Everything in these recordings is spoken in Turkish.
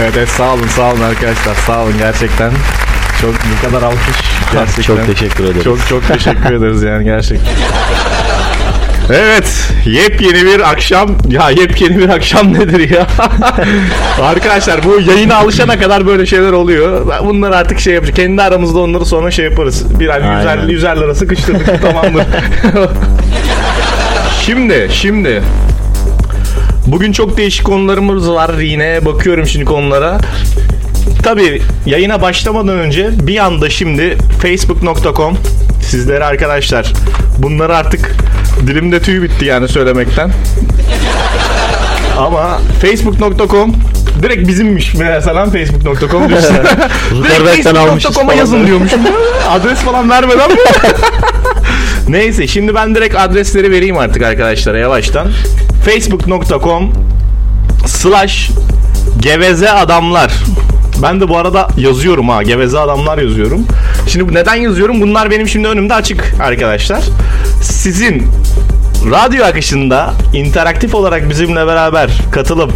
Evet, evet sağ olun sağ olun arkadaşlar sağ olun gerçekten. Çok bu kadar alkış gerçekten. Çok teşekkür ederiz. Çok çok teşekkür ederiz yani gerçekten. Evet, yepyeni bir akşam. Ya yepyeni bir akşam nedir ya? Arkadaşlar bu yayına alışana kadar böyle şeyler oluyor. Bunlar artık şey yapacak. Kendi aramızda onları sonra şey yaparız. Bir yüzer, Aynen. yüzer lira sıkıştırdık tamamdır. şimdi, şimdi. Bugün çok değişik konularımız var yine. Bakıyorum şimdi konulara. Tabii yayına başlamadan önce bir anda şimdi facebook.com sizlere arkadaşlar bunları artık dilimde tüy bitti yani söylemekten. Ama facebook.com direkt bizimmiş mesela facebook.com diyorsun. direkt facebook.com'a yazın böyle. diyormuşum. Adres falan vermeden? Neyse şimdi ben direkt adresleri vereyim artık arkadaşlara yavaştan. facebook.com slash geveze adamlar. Ben de bu arada yazıyorum ha geveze adamlar yazıyorum. Şimdi neden yazıyorum? Bunlar benim şimdi önümde açık arkadaşlar. Sizin radyo akışında interaktif olarak bizimle beraber katılıp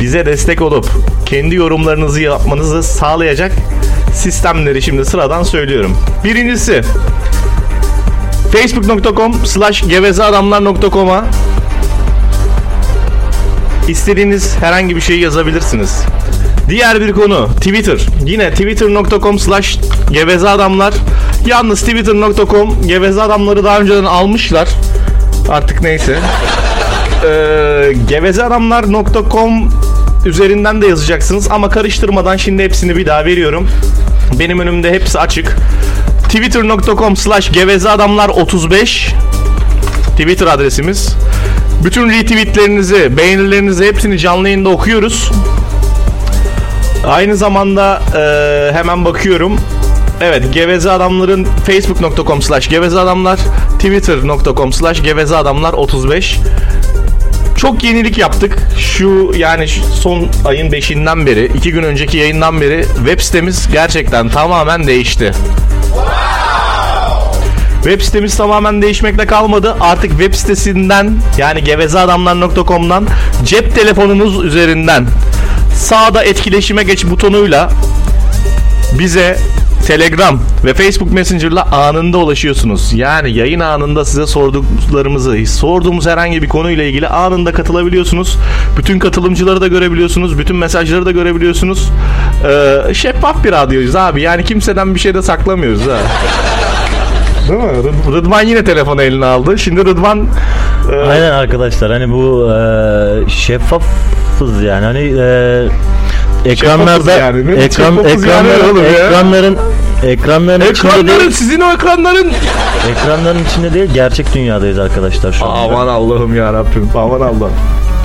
bize destek olup kendi yorumlarınızı yapmanızı sağlayacak sistemleri şimdi sıradan söylüyorum. Birincisi facebook.com slash gevezeadamlar.com'a istediğiniz herhangi bir şeyi yazabilirsiniz. Diğer bir konu Twitter. Yine twitter.com slash gevezeadamlar. Yalnız twitter.com geveze adamları daha önceden almışlar. Artık neyse. Ee, gevezeadamlar.com üzerinden de yazacaksınız ama karıştırmadan şimdi hepsini bir daha veriyorum. Benim önümde hepsi açık. Twitter.com slash gevezeadamlar 35 Twitter adresimiz. Bütün retweetlerinizi, beğenilerinizi hepsini canlı yayında okuyoruz. Aynı zamanda e, hemen bakıyorum. Evet geveze adamların facebook.com slash geveze twitter.com slash geveze adamlar 35 çok yenilik yaptık. Şu yani son ayın 5'inden beri, 2 gün önceki yayından beri web sitemiz gerçekten tamamen değişti. Web sitemiz tamamen değişmekle kalmadı. Artık web sitesinden yani gevezeadamlar.com'dan cep telefonunuz üzerinden sağda etkileşime geç butonuyla bize Telegram ve Facebook Messenger'la anında ulaşıyorsunuz. Yani yayın anında size sorduklarımızı, sorduğumuz herhangi bir konuyla ilgili anında katılabiliyorsunuz. Bütün katılımcıları da görebiliyorsunuz. Bütün mesajları da görebiliyorsunuz. Ee, şeffaf bir radyoyuz abi. Yani kimseden bir şey de saklamıyoruz ha. Değil mi? Rıd- Rıdvan yine telefonu eline aldı. Şimdi Rıdvan e, Aynen arkadaşlar hani bu e, şeffafız yani hani e, ekranlarda yani. Ekran şeffafız yani ekranların oğlum ya? ekranların ekranların içinde ekranların değil sizin o ekranların ekranların içinde değil gerçek dünyadayız arkadaşlar şu anda. Aman Allah'ım ya Rabbim. Aman Allah.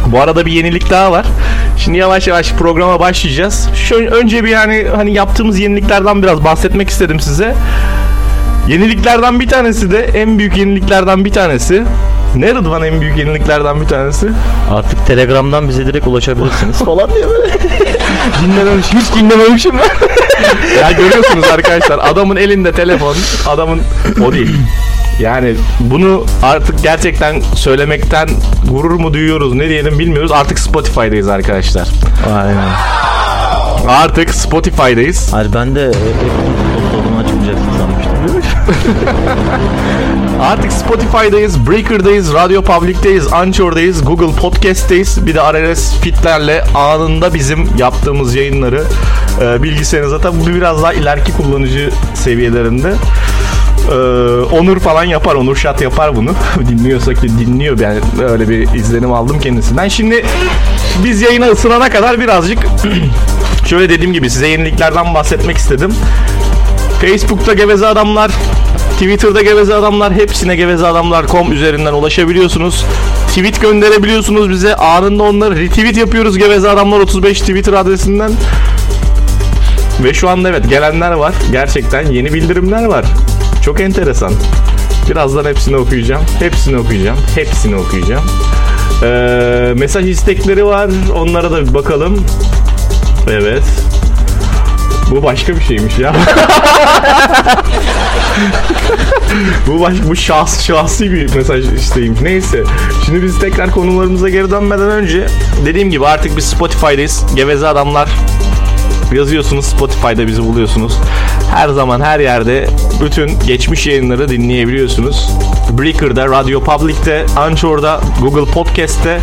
Bu arada bir yenilik daha var. Şimdi yavaş yavaş programa başlayacağız. Şu önce bir yani hani yaptığımız yeniliklerden biraz bahsetmek istedim size. Yeniliklerden bir tanesi de en büyük yeniliklerden bir tanesi. Ne Rıdvan en büyük yeniliklerden bir tanesi? Artık Telegram'dan bize direkt ulaşabilirsiniz falan diye böyle. Dinlememişim hiç dinlememişim ben. Ya görüyorsunuz arkadaşlar adamın elinde telefon, adamın o değil. Yani bunu artık gerçekten söylemekten gurur mu duyuyoruz ne diyelim bilmiyoruz. Artık Spotify'dayız arkadaşlar. Aynen. Artık Spotify'dayız. Hayır ben de e, Apple'ın kodunu açmayacaksın sanmıştım. Artık Spotify'dayız, Breaker'dayız, Radio Public'teyiz, Anchor'dayız, Google Podcast'teyiz. Bir de RSS feedlerle anında bizim yaptığımız yayınları e, bilgisayarınıza tabi bu biraz daha ileriki kullanıcı seviyelerinde. E, Onur falan yapar, Onur Şat yapar bunu. Dinliyorsa ki dinliyor yani öyle bir izlenim aldım kendisinden. Şimdi biz yayına ısınana kadar birazcık şöyle dediğim gibi size yeniliklerden bahsetmek istedim. Facebook'ta Geveze Adamlar, Twitter'da Geveze Adamlar, hepsine gevezeadamlar.com üzerinden ulaşabiliyorsunuz. Tweet gönderebiliyorsunuz bize. Anında onları retweet yapıyoruz Geveze Adamlar 35 Twitter adresinden. Ve şu anda evet gelenler var. Gerçekten yeni bildirimler var. Çok enteresan. Birazdan hepsini okuyacağım. Hepsini okuyacağım. Hepsini okuyacağım. Ee, mesaj istekleri var. Onlara da bir bakalım. Evet. Bu başka bir şeymiş ya. bu baş, bu şahs şahsi bir mesaj isteğiymiş. Neyse. Şimdi biz tekrar konularımıza geri dönmeden önce dediğim gibi artık biz Spotify'dayız. Geveze adamlar yazıyorsunuz Spotify'da bizi buluyorsunuz. Her zaman her yerde bütün geçmiş yayınları dinleyebiliyorsunuz. Breaker'da, Radio Public'te, Anchor'da, Google Podcast'te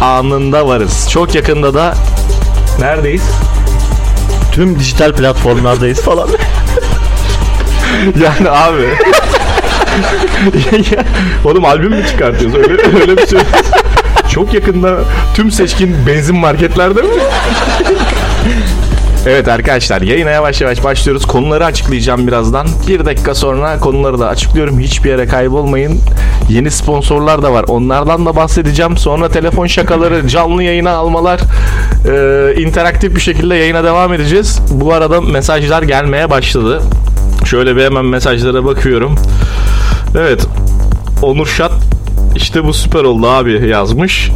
anında varız. Çok yakında da neredeyiz? Tüm dijital platformlardayız falan. Yani abi. Oğlum albüm mü çıkartıyoruz? Öyle, öyle bir şey. Çok yakında tüm seçkin benzin marketlerde mi? Evet arkadaşlar yayına yavaş yavaş başlıyoruz. Konuları açıklayacağım birazdan. Bir dakika sonra konuları da açıklıyorum. Hiçbir yere kaybolmayın. Yeni sponsorlar da var. Onlardan da bahsedeceğim. Sonra telefon şakaları, canlı yayına almalar, e, interaktif bir şekilde yayına devam edeceğiz. Bu arada mesajlar gelmeye başladı. Şöyle bir hemen mesajlara bakıyorum. Evet. Onur Şat işte bu süper oldu abi yazmış.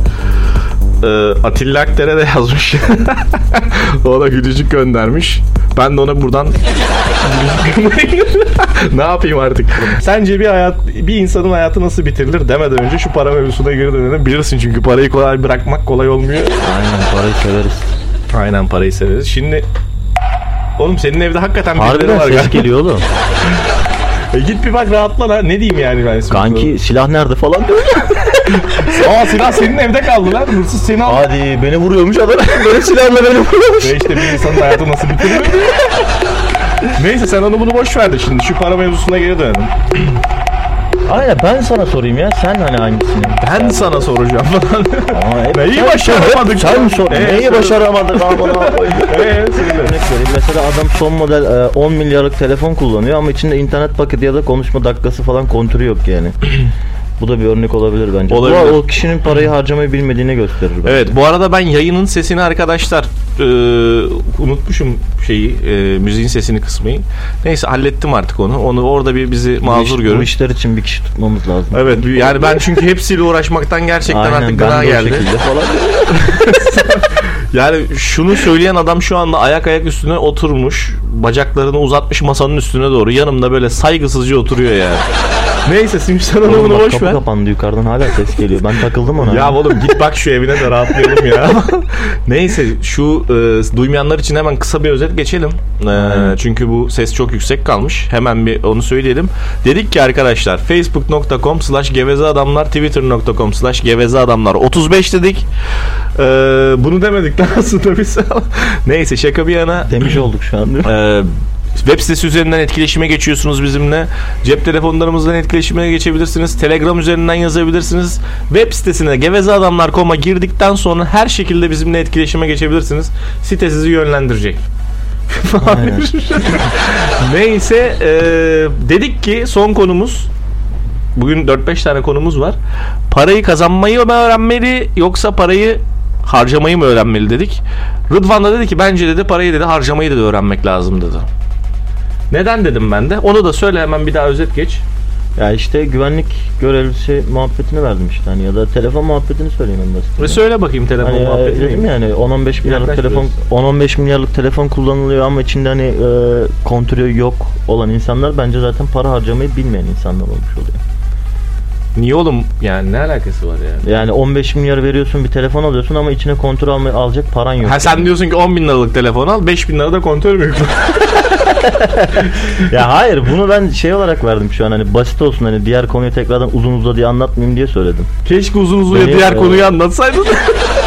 Ee, Atilla Akdere de yazmış. o da gülücük göndermiş. Ben de ona buradan ne yapayım artık? Sence bir hayat bir insanın hayatı nasıl bitirilir demeden önce şu para mevzusuna geri dönelim. Bilirsin çünkü parayı kolay bırakmak kolay olmuyor. Aynen parayı severiz. Aynen parayı severiz. Şimdi Oğlum senin evde hakikaten birileri Harbiden var ses galiba. geliyor oğlum. E git bir bak rahatla lan. Ne diyeyim yani ben? Kanki silah nerede falan diyor. Aa silah senin evde kaldı lan. Hırsız seni aldı. Hadi beni vuruyormuş adam. Benim silahımla beni vuruyormuş. Ve işte bir insanın hayatı nasıl bitirir? Neyse sen onu bunu boş ver de şimdi şu para mevzusuna geri dönelim. Aynen ben sana sorayım ya. Sen hani hangisini? Ben sana soracağım falan. Hep Neyi sen- başaramadık? Sen sor. Ee, Neyi söyle. başaramadık abi? Söyle. Örnek vereyim. Mesela adam son model e, 10 milyarlık telefon kullanıyor ama içinde internet paketi ya da konuşma dakikası falan kontürü yok yani. Bu da bir örnek olabilir bence. Olabilir. Bu o kişinin parayı harcamayı bilmediğini gösterir. bence. Evet bu arada ben yayının sesini arkadaşlar e, unutmuşum şeyi e, müziğin sesini kısmayı. Neyse hallettim artık onu. Onu orada bir bizi Bu mazur iş- görün. Bu işler için bir kişi tutmamız lazım. Evet yani ben çünkü hepsiyle uğraşmaktan gerçekten Aynen, artık gına geldi. Yani şunu söyleyen adam şu anda ayak ayak üstüne oturmuş. Bacaklarını uzatmış masanın üstüne doğru. Yanımda böyle saygısızca oturuyor yani. Neyse bunu bak, boş kapı ver. kapandı yukarıdan hala ses geliyor. Ben takıldım ona. Ya oğlum git bak şu evine de rahatlayalım ya. Neyse şu e, duymayanlar için hemen kısa bir özet geçelim. E, çünkü bu ses çok yüksek kalmış. Hemen bir onu söyleyelim. Dedik ki arkadaşlar facebook.com slash geveze adamlar twitter.com slash geveze adamlar 35 dedik. E, bunu demedik lan aslında biz. Neyse şaka bir yana. Demiş olduk şu an. değil mi? Ee, web sitesi üzerinden etkileşime geçiyorsunuz bizimle. Cep telefonlarımızdan etkileşime geçebilirsiniz. Telegram üzerinden yazabilirsiniz. Web sitesine gevezeadamlar.com'a girdikten sonra her şekilde bizimle etkileşime geçebilirsiniz. Site sizi yönlendirecek. Neyse e, dedik ki son konumuz bugün 4-5 tane konumuz var. Parayı kazanmayı mı öğrenmeli yoksa parayı harcamayı mı öğrenmeli dedik. Rıdvan da dedi ki bence dedi parayı dedi harcamayı dedi öğrenmek lazım dedi. Neden dedim ben de. Onu da söyle hemen bir daha özet geç. Ya işte güvenlik görevlisi muhabbetini verdim işte hani ya da telefon muhabbetini söyleyeyim en basitinden. Ve söyle bakayım telefon Hani e, muhabbetini. dedim yani 10-15 milyarlık telefon biraz. 10-15 milyarlık telefon kullanılıyor ama içinde hani e, kontürü yok olan insanlar bence zaten para harcamayı bilmeyen insanlar olmuş oluyor. Niye oğlum yani ne alakası var yani? Yani 15 milyar veriyorsun bir telefon alıyorsun ama içine kontür almaya alacak paran yok. Ha sen diyorsun ki 10 bin liralık telefon al 5 bin lirada kontör mü ya hayır bunu ben şey olarak verdim şu an hani basit olsun hani diğer konuyu tekrardan uzun uzadıya anlatmayayım diye söyledim. Keşke uzun uzun Beni- diğer e, konuyu anlatsaydın.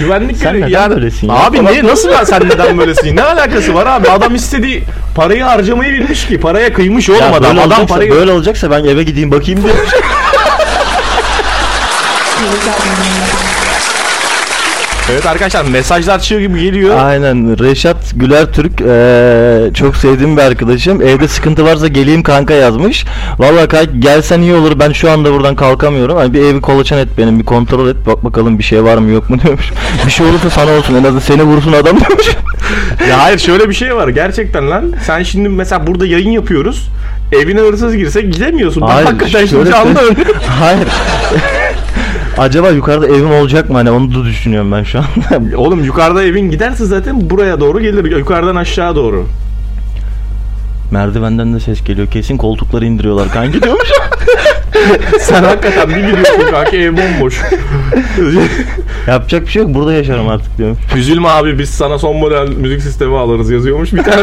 Güvenlik Sen görevi- neden böylesin ya? Abi ne nasıl ya sen neden böylesin? Ne alakası var abi? Adam istediği parayı harcamayı bilmiş ki. Paraya kıymış oğlum Ya adam. böyle Adam olacaksa, parayı böyle olacaksa ben eve gideyim bakayım diye. Evet arkadaşlar mesajlar çığ gibi geliyor. Aynen Reşat Güler Türk eee, çok sevdiğim bir arkadaşım. Evde sıkıntı varsa geleyim kanka yazmış. Vallahi kanka gelsen iyi olur. Ben şu anda buradan kalkamıyorum. Hani bir evi kolaçan et benim bir kontrol et. Bak bakalım bir şey var mı yok mu diyormuş. bir şey olursa sana olsun. En azından seni vursun adam diyormuş. Ya hayır şöyle bir şey var gerçekten lan. Sen şimdi mesela burada yayın yapıyoruz. Evine hırsız girse gidemiyorsun. Ben Hayır, hakikaten şimdi şöyle örnek. Hayır. Acaba yukarıda evim olacak mı? Hani onu da düşünüyorum ben şu an. Oğlum yukarıda evin giderse zaten buraya doğru gelir. Yukarıdan aşağı doğru. Merdivenden de ses geliyor. Kesin koltukları indiriyorlar kanki diyormuş. Sen hakikaten bir gidiyorsun kanka ev bomboş. Yapacak bir şey yok. Burada yaşarım artık diyorum. Üzülme abi biz sana son model müzik sistemi alırız yazıyormuş bir tane.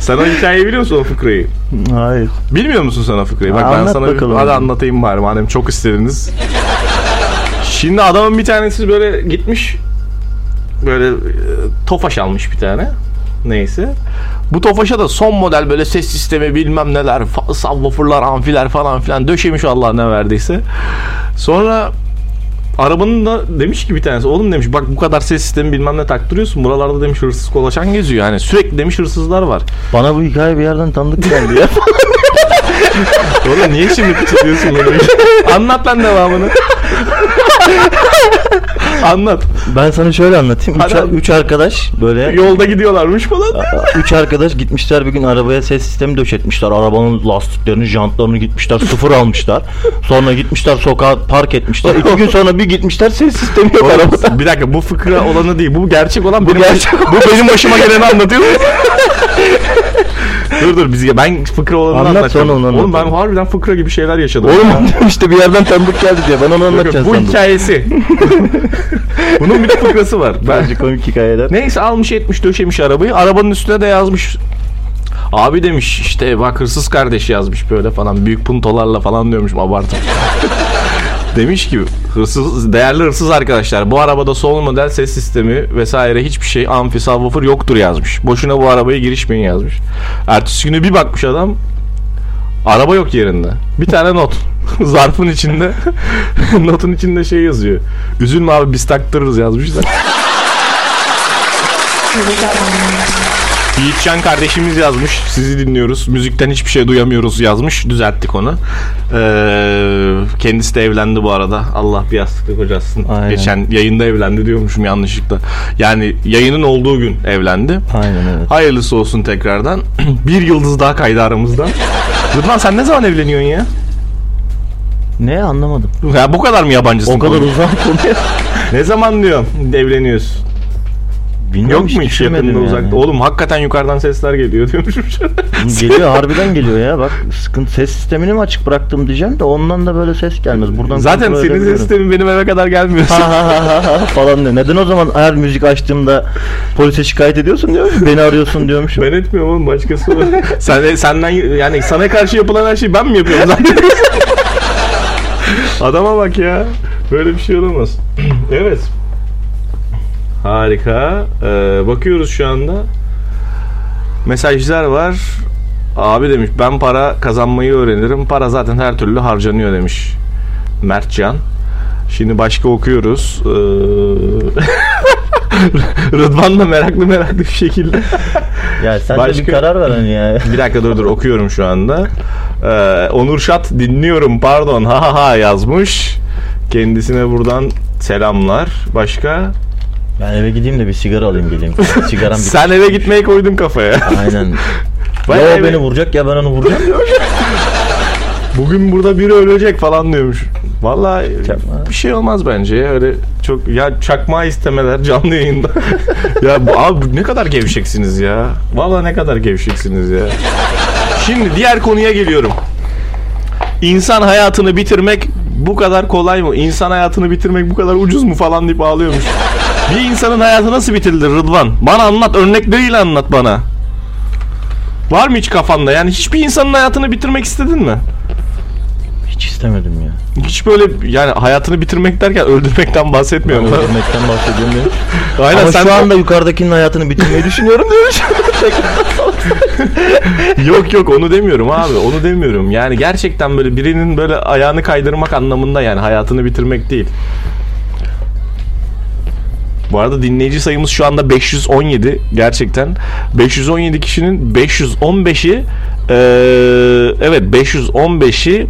Sen o hikayeyi biliyor musun o fıkrayı? Hayır. Bilmiyor musun sen o fıkrayı? Bak ben Anlat sana bakalım. hadi anlatayım bari madem çok istediniz. Şimdi adamın bir tanesi böyle gitmiş böyle e, tofaş almış bir tane. Neyse. Bu tofaşa da son model böyle ses sistemi bilmem neler, subwooferlar, amfiler falan filan döşemiş Allah ne verdiyse. Sonra arabanın da demiş ki bir tanesi oğlum demiş bak bu kadar ses sistemi bilmem ne taktırıyorsun buralarda demiş hırsız kolaçan geziyor yani sürekli demiş hırsızlar var. Bana bu hikaye bir yerden tanıdık geldi ya. Oğlum niye şimdi piçliyorsun beni? Anlat lan devamını. Anlat. ben sana şöyle anlatayım. Üç, üç arkadaş böyle Yolda gidiyorlarmış falan. Üç arkadaş gitmişler bir gün arabaya ses sistemi döşetmişler. Arabanın lastiklerini, jantlarını gitmişler sıfır almışlar. Sonra gitmişler sokağa park etmişler. İki gün sonra bir gitmişler ses sistemi yok arabada. Bir dakika bu fıkra olanı değil. Bu gerçek olan benim, gerçek bu benim başıma geleni anlatıyor musun? dur dur biz ben fıkra olanını Anlat, anlatacağım. sonra onu Oğlum ben anlatalım. harbiden fıkra gibi şeyler yaşadım. Oğlum işte bir yerden tanıdık geldi diye. Ben onu Yok, yok, anlatacağım bu sandım. Hikayesi. Bunun bir fıkrası var. Ben, Bence komik hikayeler. Neyse almış etmiş döşemiş arabayı. Arabanın üstüne de yazmış. Abi demiş işte bak hırsız kardeş yazmış böyle falan. Büyük puntolarla falan diyormuşum abartıp. demiş ki hırsız değerli hırsız arkadaşlar bu arabada son model ses sistemi vesaire hiçbir şey amfi subwoofer yoktur yazmış. Boşuna bu arabaya girişmeyin yazmış. Ertesi günü bir bakmış adam araba yok yerinde. Bir tane not. Zarfın içinde notun içinde şey yazıyor. Üzülme abi biz taktırırız yazmışlar. Yiğitcan kardeşimiz yazmış. Sizi dinliyoruz. Müzikten hiçbir şey duyamıyoruz yazmış. Düzelttik onu. Ee, kendisi de evlendi bu arada. Allah bir yastıkta kocasın. Aynen. Geçen yayında evlendi diyormuşum yanlışlıkla. Yani yayının olduğu gün evlendi. Aynen evet. Hayırlısı olsun tekrardan. bir yıldız daha kaydı aramızdan. Rıdvan sen ne zaman evleniyorsun ya? Ne anlamadım. Ya bu kadar mı yabancısın? O kadar uzak konuya. Ne zaman diyorum evleniyorsun? Bilmiyorum Yok mu hiç yakında yani. uzakta? Oğlum hakikaten yukarıdan sesler geliyor diyormuşum. Geliyor harbiden geliyor ya bak sıkıntı ses sistemini mi açık bıraktım diyeceğim de ondan da böyle ses gelmez. Buradan Zaten senin ses sistemin benim eve kadar gelmiyor. Ha ha ha ha ha falan diyor. Neden o zaman her müzik açtığımda polise şikayet ediyorsun diyor. Beni arıyorsun diyormuşum. ben etmiyorum oğlum başkası var. Sen, senden yani sana karşı yapılan her şeyi ben mi yapıyorum zaten? Adama bak ya. Böyle bir şey olamaz. evet. Harika. Ee, bakıyoruz şu anda. Mesajlar var. Abi demiş ben para kazanmayı öğrenirim. Para zaten her türlü harcanıyor demiş. Mertcan. Şimdi başka okuyoruz. Ee... Rıdvan da meraklı meraklı bir şekilde. Ya sen de Başka- bir karar ver hani ya. Bir dakika dur dur okuyorum şu anda. Ee, Onur Şat dinliyorum pardon ha ha ha yazmış. Kendisine buradan selamlar. Başka? Ben eve gideyim de bir sigara alayım geleyim. Sigaram bitti. Sen eve gitmeyi koydun kafaya. Aynen. Ya o eve- beni vuracak ya ben onu vuracağım. Bugün burada biri ölecek falan diyormuş. Vallahi Çakma. bir şey olmaz bence ya. Öyle çok ya çakma istemeler canlı yayında. ya bu- abi ne kadar gevşeksiniz ya. Vallahi ne kadar gevşeksiniz ya. Şimdi diğer konuya geliyorum. İnsan hayatını bitirmek bu kadar kolay mı? İnsan hayatını bitirmek bu kadar ucuz mu falan deyip ağlıyormuş. Bir insanın hayatı nasıl bitirilir Rıdvan? Bana anlat örnekleriyle anlat bana. Var mı hiç kafanda? Yani hiçbir insanın hayatını bitirmek istedin mi? Hiç istemedim ya. Hiç böyle yani hayatını bitirmek derken öldürmekten bahsetmiyorum. Öldürmekten bahsediyorum diyor. Aynen Ama sen şu anda yukarıdakinin hayatını bitirmeyi düşünüyorum diyor. yok yok onu demiyorum abi onu demiyorum. Yani gerçekten böyle birinin böyle ayağını kaydırmak anlamında yani hayatını bitirmek değil. Bu arada dinleyici sayımız şu anda 517 gerçekten. 517 kişinin 515'i eee, evet 515'i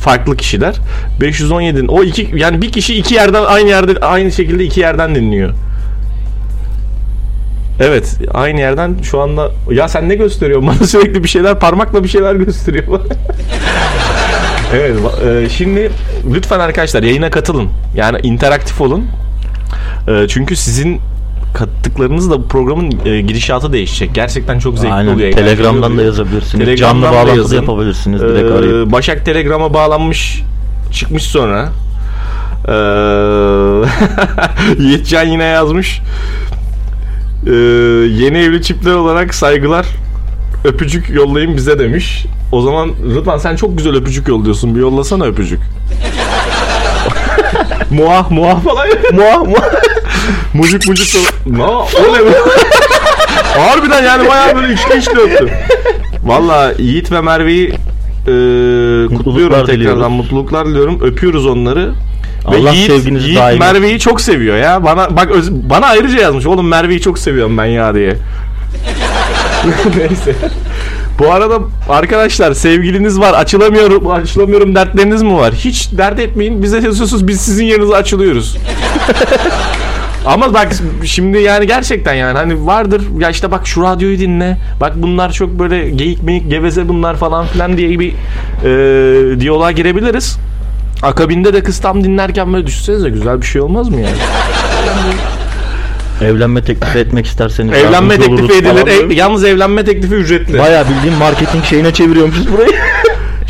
farklı kişiler. 517'nin o iki yani bir kişi iki yerden aynı yerde aynı şekilde iki yerden dinliyor. Evet aynı yerden şu anda ya sen ne gösteriyorsun bana sürekli bir şeyler parmakla bir şeyler gösteriyor. Evet e, şimdi lütfen arkadaşlar yayına katılın. Yani interaktif olun. E, çünkü sizin kattıklarınız da bu programın e, gidişatı değişecek. Gerçekten çok zevkli Aynen. oluyor. Telegram'dan da yazabilirsiniz. Telegram'dan Canlı bağlantı yazın. yapabilirsiniz direkt Ee, arayıp. Başak Telegram'a bağlanmış çıkmış sonra. Ee, Yiğitcan yine yazmış. Ee, yeni evli çiftler olarak saygılar öpücük yollayın bize demiş. O zaman Rıdvan sen çok güzel öpücük yolluyorsun. Bir yollasana öpücük. Muah muah falan. muah muah. mucuk mucuk. Ma, o ne be? Harbiden yani bayağı böyle içli içli öptü. Valla Yiğit ve Merve'yi e, kutluyorum tekrardan diliyoruz. mutluluklar diliyorum. Öpüyoruz onları. Allah ve Yiğit, sevginizi Yiğit daim. Merve'yi çok seviyor ya. Bana bak öz- bana ayrıca yazmış. Oğlum Merve'yi çok seviyorum ben ya diye. Neyse. Bu arada arkadaşlar sevgiliniz var açılamıyorum açılamıyorum dertleriniz mi var? Hiç dert etmeyin bize yazıyorsunuz biz sizin yerinize açılıyoruz. Ama bak şimdi yani gerçekten yani hani vardır ya işte bak şu radyoyu dinle. Bak bunlar çok böyle geyik meyik geveze bunlar falan filan diye bir e, diyaloğa girebiliriz. Akabinde de kız tam dinlerken böyle düşünsenize güzel bir şey olmaz mı yani? Evlenme teklifi etmek isterseniz evlenme yardımcı teklifi oluruz falan edilir. E, yalnız evlenme teklifi ücretli. Bayağı bildiğin marketing şeyine çeviriyormuşuz burayı.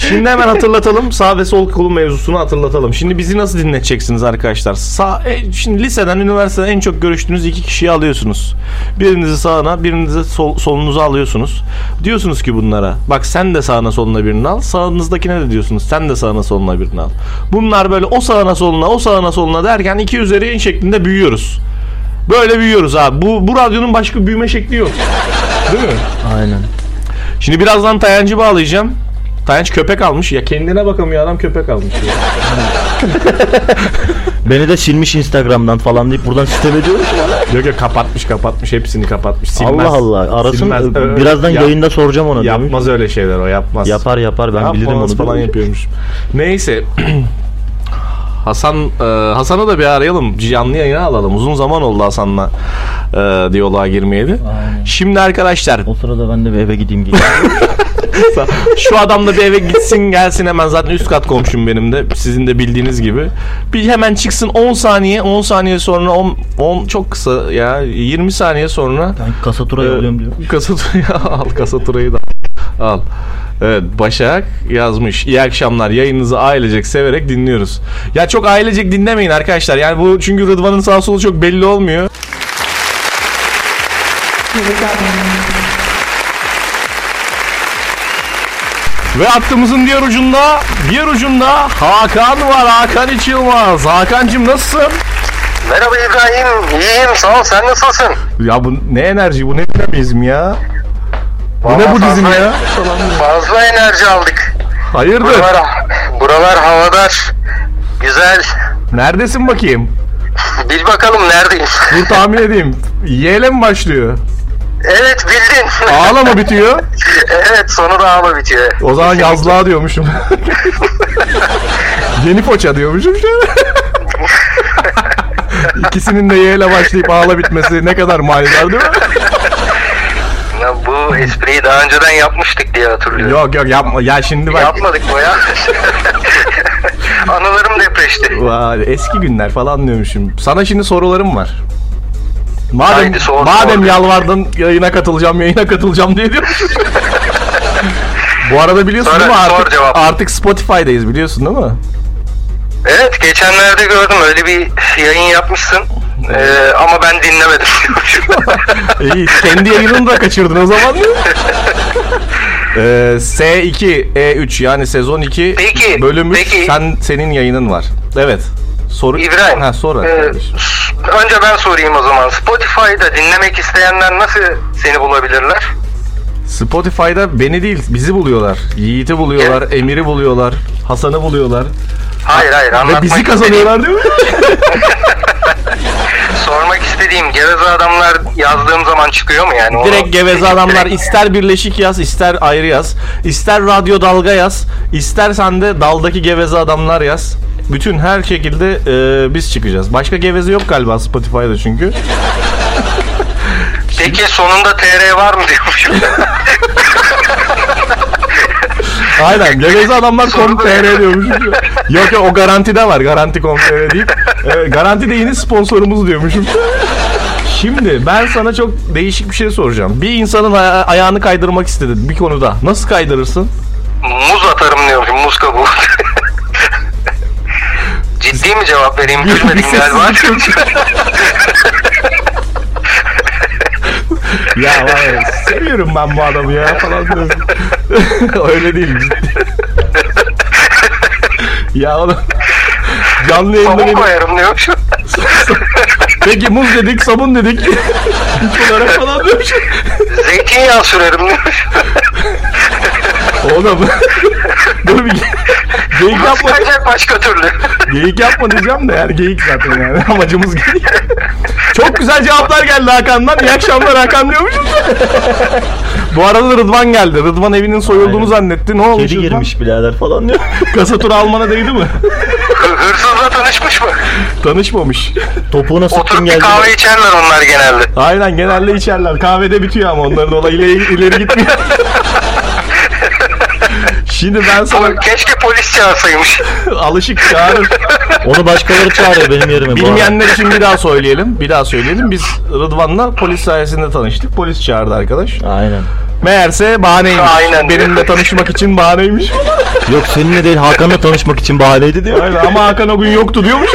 Şimdi hemen hatırlatalım. Sağ ve sol kolu mevzusunu hatırlatalım. Şimdi bizi nasıl dinleteceksiniz arkadaşlar? Sağ, e, şimdi liseden, üniversiteden en çok görüştüğünüz iki kişiyi alıyorsunuz. Birinizi sağına, birinizi sol, solunuza alıyorsunuz. Diyorsunuz ki bunlara, bak sen de sağına soluna birini al. Sağınızdakine de diyorsunuz, sen de sağına soluna birini al. Bunlar böyle o sağına soluna, o sağına soluna derken iki üzeri en şeklinde büyüyoruz. Böyle büyüyoruz abi. Bu, bu radyonun başka büyüme şekli yok. Değil mi? Aynen. Şimdi birazdan Tayancı bağlayacağım. Tayanç köpek almış. Ya kendine bakamıyor adam köpek almış. ya. Beni de silmiş Instagram'dan falan deyip buradan sitem ediyormuş. yok yok kapatmış kapatmış. Hepsini kapatmış. Silmez. Allah Allah. Arasın Silmez. birazdan yap- yayında soracağım ona. diyormuş. Yapmaz öyle şeyler o yapmaz. Yapar yapar ben Yapmaz bilirim onu. falan yapıyormuş. Neyse. Hasan e, Hasan'ı da bir arayalım. Canlı yayına alalım. Uzun zaman oldu Hasan'la e, diyaloğa girmeyeli. Aynen. Şimdi arkadaşlar O sırada ben de bir eve gideyim geleyim. Şu adam da bir eve gitsin gelsin hemen zaten üst kat komşum benim de sizin de bildiğiniz gibi. Bir hemen çıksın 10 saniye 10 saniye sonra 10, 10 çok kısa ya 20 saniye sonra ben kasaturayı Ee, alıyorum diyor. Kasaturayı al kasaturayı da al. Evet Başak yazmış. İyi akşamlar. Yayınınızı ailecek severek dinliyoruz. Ya çok ailecek dinlemeyin arkadaşlar. Yani bu çünkü Rıdvan'ın sağ solu çok belli olmuyor. Ve hattımızın diğer ucunda, diğer ucunda Hakan var. Hakan İç Yılmaz. Hakan'cığım nasılsın? Merhaba İbrahim, iyiyim sağ ol, sen nasılsın? Ya bu ne enerji, bu ne dinamizm ya? Bu ne budizm fazla- ya? Fazla enerji aldık. Hayırdır? Buralar, buralar havadar, güzel. Neredesin bakayım? Bil bakalım neredeyim? Dur tahmin edeyim. Y ile mi başlıyor? evet bildin. Ağla mı bitiyor? evet sonu da ağla bitiyor. O zaman yazlığa diyormuşum. Yeni poça diyormuşum. İkisinin de Y ile başlayıp ağla bitmesi ne kadar manidar değil mi? Espriyi daha önceden yapmıştık diye hatırlıyorum. Yok yok yapma. Ya şimdi bak. Yapmadık mı ya? Anılarım depreşti. Vay, eski günler falan diyormuşum. Sana şimdi sorularım var. Madem Haydi sor, madem sor. yalvardın yayına katılacağım, yayına katılacağım diye diyormuşum. Bu arada biliyorsun Sonra değil mi artık, cevap. artık Spotify'dayız biliyorsun değil mi? Evet geçenlerde gördüm öyle bir yayın yapmışsın. Ee, ama ben dinlemedim. İyi, kendi yayınını da kaçırdın o zaman. Ee, S2 E3 yani sezon 2 Peki, bölüm 3 peki. sen senin yayının var. Evet. Soru İbrahim. Ha sonra. e, önce ben sorayım o zaman. Spotify'da dinlemek isteyenler nasıl seni bulabilirler? Spotify'da beni değil bizi buluyorlar. Yiğit'i buluyorlar, Emir'i buluyorlar, Hasan'ı buluyorlar. Hayır hayır Ve anlatmak bizi istediğim, kazanıyorlar değil mi? sormak istediğim geveze adamlar yazdığım zaman çıkıyor mu yani? Onu- Direkt geveze adamlar ister birleşik yaz, ister ayrı yaz, ister radyo dalga yaz, istersen de daldaki geveze adamlar yaz. Bütün her şekilde e, biz çıkacağız. Başka geveze yok galiba Spotify'da çünkü. Peki sonunda TR var mı diyormuşum. Aynen geveze adamlar com.tr diyormuş. yok yok o garantide var. Garanti com.tr değil. Evet, garanti de yeni sponsorumuz diyormuşum. Şimdi ben sana çok değişik bir şey soracağım. Bir insanın aya- ayağını kaydırmak istedin bir konuda. Nasıl kaydırırsın? Muz atarım diyormuşum. Muz kabuğu. Ciddi mi cevap vereyim? Gülmedin galiba. ya var seviyorum ben bu adamı ya falan diyorum. Öyle değil. ya oğlum. Canlı yayında Sabun koyarım diyormuşum. Peki muz dedik, sabun dedik. Olarak falan diyormuş. Zeytinyağı sürerim diyormuşum. Oğlum. Dur bir geyik yapma. başka türlü? Geyik yapma diyeceğim de yani geyik zaten yani. Amacımız geyik. Çok güzel cevaplar geldi Hakan'dan. İyi akşamlar Hakan diyormuşum. Bu arada Rıdvan geldi. Rıdvan evinin soyulduğunu Aynen. zannetti. Ne olmuş Kedi Rıdvan? girmiş birader falan diyor. Kasa turu almana değdi mi? Hı- Hırsızla tanışmış mı? Tanışmamış. Topuğuna sıktım Oturup bir geldi. kahve içerler onlar genelde. Aynen genelde içerler. Kahvede bitiyor ama onların olayı ileri, ileri gitmiyor. Şimdi ben sana Ama keşke polis çağırsaymış. alışık çağırır. Onu başkaları çağırıyor benim yerime. Bilmeyenler için bir daha söyleyelim. Bir daha söyleyelim. Biz Rıdvan'la polis sayesinde tanıştık. Polis çağırdı arkadaş. Aynen. Meğerse bahaneymiş. Aynen. Benimle tanışmak için bahaneymiş. Yok seninle değil Hakan'la tanışmak için bahaneydi diyor. Aynen ama Hakan o gün yoktu diyormuş.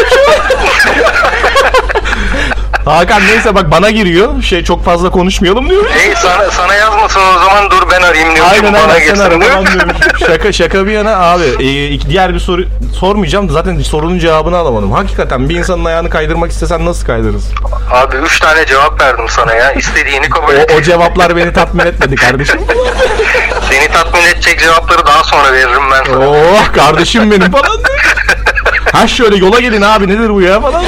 Hakan neyse bak bana giriyor. Şey çok fazla konuşmayalım diyor. Hey sana, sana yazmasın o zaman dur ben arayayım diyormuşum. Aynen aynen sen ara diyor. falan diyormuş. Şaka şaka bir yana abi. e, diğer bir soru sormayacağım. Zaten sorunun cevabını alamadım. Hakikaten bir insanın ayağını kaydırmak istesen nasıl kaydırırsın? Abi üç tane cevap verdim sana ya. İstediğini kabul et. O, o cevaplar beni tatmin etmedi kardeşim. Seni tatmin edecek cevapları daha sonra veririm ben sana. Oh kardeşim benim falan diyor. Ha şöyle yola gelin abi nedir bu ya falan.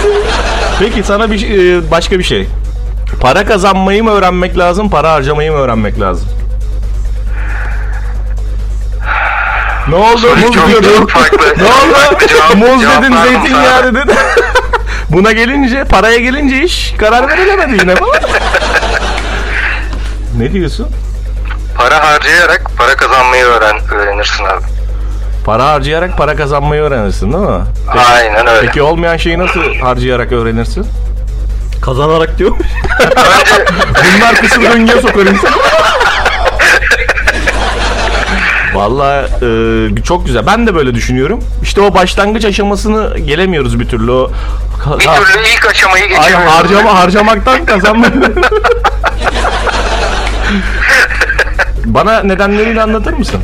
Peki sana bir e, başka bir şey. Para kazanmayı mı öğrenmek lazım, para harcamayı mı öğrenmek lazım? Ne oldu? Soru Muz çok- diyordun. çok farklı. ne oldu? Cevap- Muz cevap dedin, zeytinyağı dedin. Buna gelince, paraya gelince iş karar verilemedi yine falan. ne diyorsun? Para harcayarak para kazanmayı öğren öğrenirsin abi. Para harcayarak para kazanmayı öğrenirsin değil mi? Aynen öyle. Peki olmayan şeyi nasıl harcayarak öğrenirsin? Kazanarak diyor. Bunlar kısır döngüye sokar insanı. Vallahi e, çok güzel. Ben de böyle düşünüyorum. İşte o başlangıç aşamasını gelemiyoruz bir türlü. O bir Ha- türlü ilk aşamayı Aynen, geçemiyorsun. harcama harcamaktan kazanma. Bana nedenlerini anlatır mısın?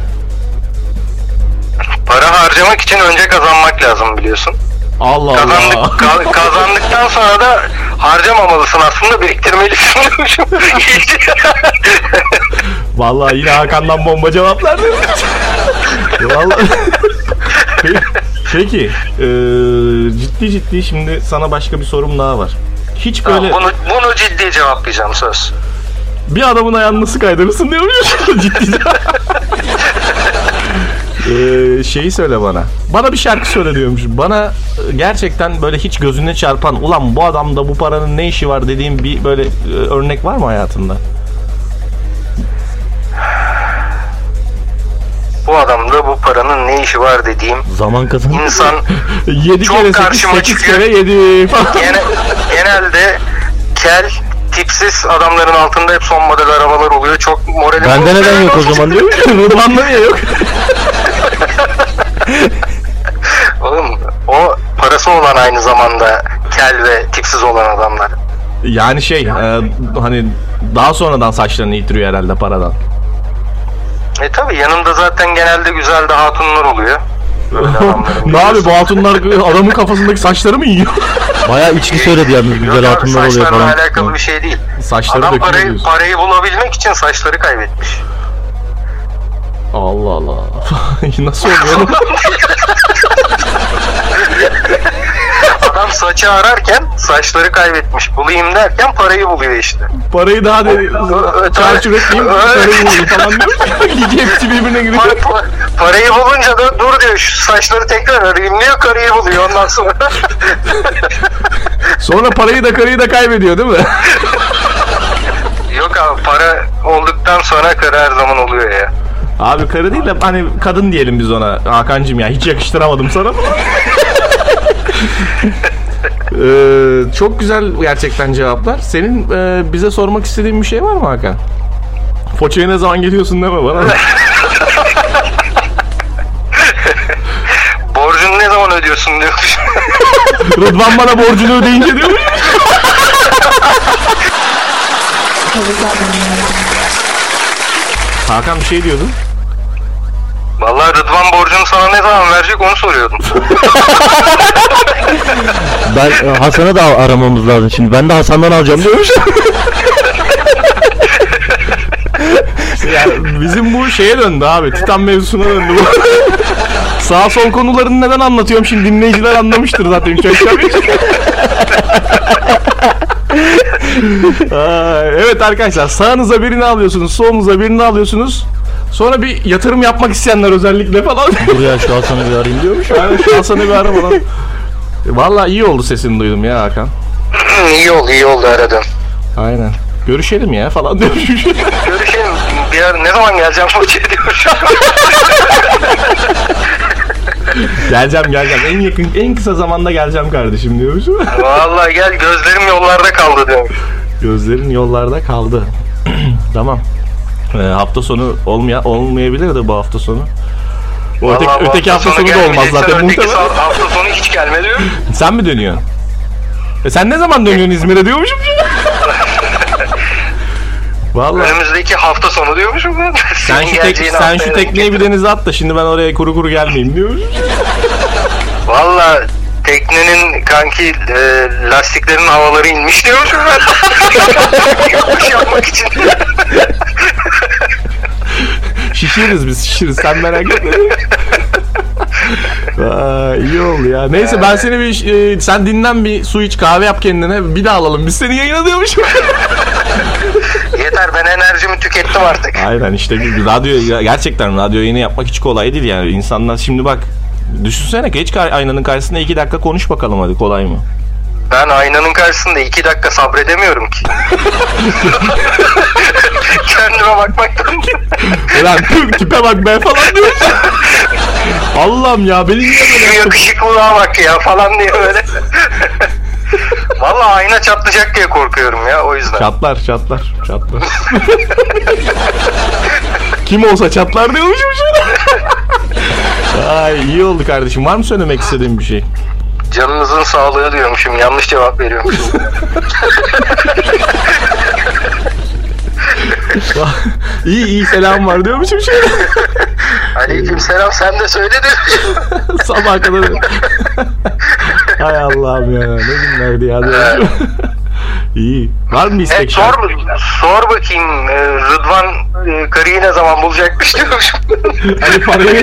Para harcamak için önce kazanmak lazım biliyorsun. Allah Allah. Kazandık, ka- kazandıktan sonra da harcamamalısın aslında biriktirmelisin diyormuşum. Vallahi yine Hakan'dan bomba cevaplar. Vallahi. Peki, Peki, e, ciddi ciddi şimdi sana başka bir sorum daha var. Hiç böyle bunu, bunu ciddi cevaplayacağım söz. bir adamın ayağını nasıl kaydırırsın diyormuş. ciddi cevap. Ee, şeyi söyle bana. Bana bir şarkı söyle diyormuş. Bana e, gerçekten böyle hiç gözüne çarpan ulan bu adamda bu paranın ne işi var dediğim bir böyle e, örnek var mı hayatında? Bu adamda bu paranın ne işi var dediğim Zaman kazan. insan 7 Çok kere 8, karşıma 8 çıkıyor. kere 7 falan. gene, genelde kel, tipsiz adamların altında hep son model arabalar oluyor. Çok moralim Bende bozuluyor. neden yok o zaman diyor. Rıdvan'da niye yok? Oğlum o parası olan aynı zamanda kel ve tipsiz olan adamlar. Yani şey e, hani daha sonradan saçlarını yitiriyor herhalde paradan. E tabi yanında zaten genelde güzel de hatunlar oluyor. Ne abi bu hatunlar adamın kafasındaki saçları mı yiyor? Bayağı içki söyledi yalnız güzel Yok abi, hatunlar oluyor saçlarla falan. alakalı bir şey değil. Saçları Adam parayı, diyorsun. parayı bulabilmek için saçları kaybetmiş. Allah Allah. Nasıl oluyor? Adam saçı ararken saçları kaybetmiş. Bulayım derken parayı buluyor işte. Parayı daha de çarçur etmeyeyim parayı bulayım falan diyor. İyice hepsi birbirine giriyor. Pa- pa- parayı bulunca da dur diyor şu saçları tekrar arayayım diyor karıyı buluyor ondan sonra. Sonra parayı da karıyı da kaybediyor değil mi? Yok abi para olduktan sonra karı her zaman oluyor ya. Abi karı değil de hani kadın diyelim biz ona. Hakan'cım ya hiç yakıştıramadım sana. Ee, çok güzel gerçekten cevaplar. Senin e, bize sormak istediğin bir şey var mı Hakan? Foça'ya ne zaman geliyorsun deme bana. Borcunu ne zaman ödüyorsun diyor. Rıdvan bana borcunu ödeyince diyor. Hakan bir şey diyordun. Vallahi Rıdvan borcunu sana ne zaman verecek onu soruyordum. Ben e, Hasan'ı da aramamız lazım şimdi. Ben de Hasan'dan alacağım diyormuş. Yani bizim bu şeye döndü abi. Titan mevzusuna döndü bu. Sağ sol konularını neden anlatıyorum şimdi dinleyiciler anlamıştır zaten. Beş. Aa, evet arkadaşlar sağınıza birini alıyorsunuz, solunuza birini alıyorsunuz. Sonra bir yatırım yapmak isteyenler özellikle falan. Dur ya şu Hasan'ı bir arayayım diyormuş. yani şu an sana bir ara falan. Vallahi iyi oldu sesini duydum ya Hakan. iyi oldu iyi oldu aradın. Aynen. Görüşelim ya falan diyormuş. Görüşelim. Bir ara ne zaman geleceğim Foça'ya diyor. geleceğim geleceğim. En yakın en kısa zamanda geleceğim kardeşim diyormuş. Vallahi gel gözlerim yollarda kaldı diyorum. Gözlerin yollarda kaldı. tamam. Ee, hafta sonu olmaya olmayabilir de bu hafta sonu. O öteki, bu öteki hafta sonu da olmaz zaten öteki hafta sonu hiç gelme diyor. Sen mi dönüyorsun? E sen ne zaman dönüyorsun İzmir'e diyormuşum. Vallahi Önümüzdeki hafta sonu diyormuşum ben. sen şu, tek, sen şu tekneyi bir denize at da şimdi ben oraya kuru kuru gelmeyeyim diyormuş. Valla teknenin kanki e, lastiklerin havaları inmiş diyormuşum ben. Yapmış yapmak için. Şişiriz biz şişiriz sen merak etme. Aa, iyi oldu ya. Neyse ben seni bir e, sen dinlen bir su iç kahve yap kendine bir daha alalım. Biz seni yayına diyormuşum. Yeter ben enerjimi tükettim artık. Aynen işte bir radyo gerçekten radyo yayını yapmak hiç kolay değil yani. İnsanlar şimdi bak düşünsene geç aynanın karşısında iki dakika konuş bakalım hadi kolay mı? Ben aynanın karşısında iki dakika sabredemiyorum ki. Kendime bakmaktan. Ulan tipe bak be falan diyor. Allah'ım ya beni niye böyle yaptın? yakışıklılığa bak ya falan diye böyle. Valla ayna çatlayacak diye korkuyorum ya o yüzden. Çatlar çatlar çatlar. Kim olsa çatlar diyormuşum şöyle. Ay iyi oldu kardeşim. Var mı söylemek istediğin bir şey? Canınızın sağlığı diyormuşum. Yanlış cevap veriyormuşum. iyi iyi selam var diyormuşum şöyle. Aleyküm selam sen de söyle de. Sabah kadar. Hay Allah'ım ya. Ne günlerdi ya diyormuşum. iyi. Var mı bir istek Evet, sor, sor bakayım e, Rıdvan e, karıyı ne zaman bulacakmış diyormuşum. Hani paraya,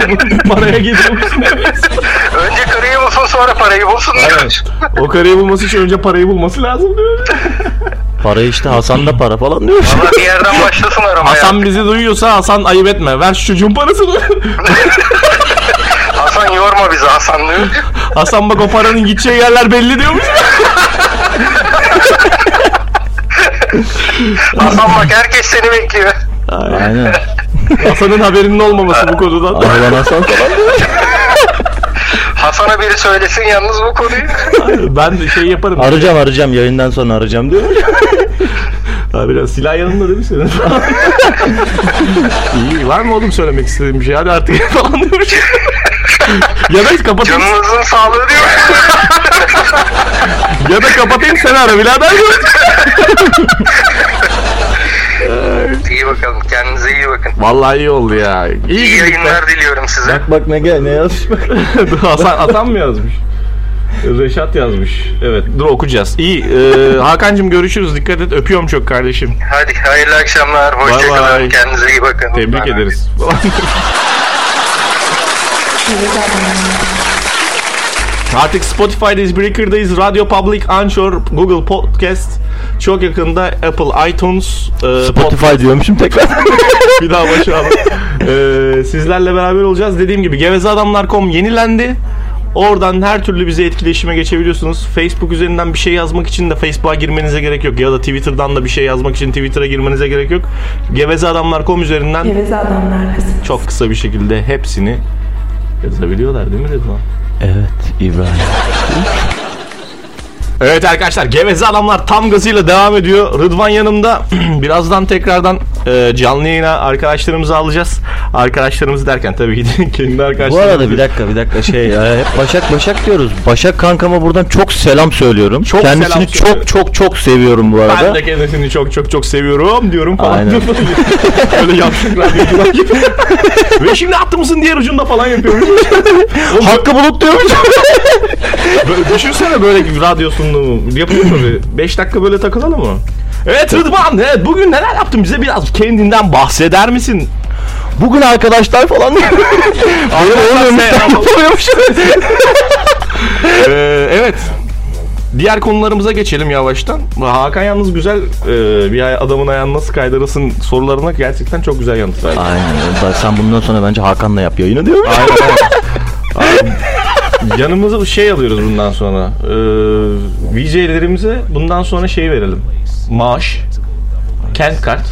paraya geliyormuşsun. Önce karıyı bulsun sonra parayı bulsun diyormuş. o karıyı bulması için önce parayı bulması lazım diyor. Para işte Hasan'da para falan diyormuş. Valla bir yerden başlasın aramaya. Hasan bizi duyuyorsa Hasan ayıp etme. Ver şu çocuğun parasını. Hasan yorma bizi Hasan diyor. Hasan bak o paranın gideceği yerler belli diyormuş. Hasan bak herkes seni bekliyor. Aynen. Hasan'ın haberinin olmaması bu konudan. Araban Hasan falan. Hasan'a biri söylesin yalnız bu konuyu. ben de şey yaparım. Arayacağım arayacağım yayından sonra arayacağım diyormuş. Ha, biraz silah yanında değil mi senin? İyi var mı oğlum söylemek istediğin bir şey? Hadi artık falan diyormuş. ya da kapatayım, Canınızın sağlığı diyor. ya da kapatayım sen ara birader. iyi bakalım kendinize iyi bakın. Vallahi iyi oldu ya. İyi, İyi güldük be. yayınlar diliyorum size. bak bak ne gel ne yazmış bak. Hasan Hasan mı yazmış? Reşat yazmış. Evet dur okuyacağız. İyi. E, Hakan'cığım görüşürüz. Dikkat et. Öpüyorum çok kardeşim. Hadi hayırlı akşamlar. Hoşçakalın. Kendinize iyi bakın. Tebrik bay. ederiz. Artık Spotify'dayız, Breaker'dayız, Radio Public, Anchor, Google Podcast. Çok yakında Apple iTunes, e, Spotify diyormuşum tekrar. bir daha başlayalım. Ee, sizlerle beraber olacağız. Dediğim gibi gevezeadamlar.com yenilendi. Oradan her türlü bize etkileşime geçebiliyorsunuz. Facebook üzerinden bir şey yazmak için de Facebook'a girmenize gerek yok. Ya da Twitter'dan da bir şey yazmak için Twitter'a girmenize gerek yok. Gevezeadamlar.com üzerinden Geveze adamlar kızım. çok kısa bir şekilde hepsini yazabiliyorlar değil mi Rıdvan? Evet İbrahim. Evet arkadaşlar Geveze Adamlar tam gazıyla devam ediyor. Rıdvan yanımda. Birazdan tekrardan e, canlı yayına arkadaşlarımızı alacağız. Arkadaşlarımız derken tabii ki kendi Bu arkadaşlarımız. arada bir dakika bir dakika şey hep Başak Başak diyoruz. Başak kankama buradan çok selam söylüyorum. Çok Kendisini selam söylüyorum. çok çok çok seviyorum bu arada. Ben de kendisini çok çok çok seviyorum diyorum falan. Aynen. Öyle yaptık radyocular gibi. Ve şimdi attığımızın diğer ucunda falan yapıyormuş. Oğlum, Hakkı Bulut diyormuş. böyle, düşünsene böyle bir radyo sunumu. Yapıyor tabii. 5 dakika böyle takılalım mı? Evet Rıdvan, evet, bugün neler yaptın? Bize biraz kendinden bahseder misin? Bugün arkadaşlar falan oluyormuş, Arkadaşlar, oluyormuş. Ee, evet. Diğer konularımıza geçelim yavaştan. Hakan yalnız güzel e, bir adamın ayağını nasıl kaydırırsın sorularına gerçekten çok güzel yanıt verdi. Aynen. Sen bundan sonra bence Hakan'la yap yayını diyor. Aynen aynen. Yanımıza şey alıyoruz bundan sonra. Ee, VJ'lerimize bundan sonra şey verelim. Maaş. Kent kart.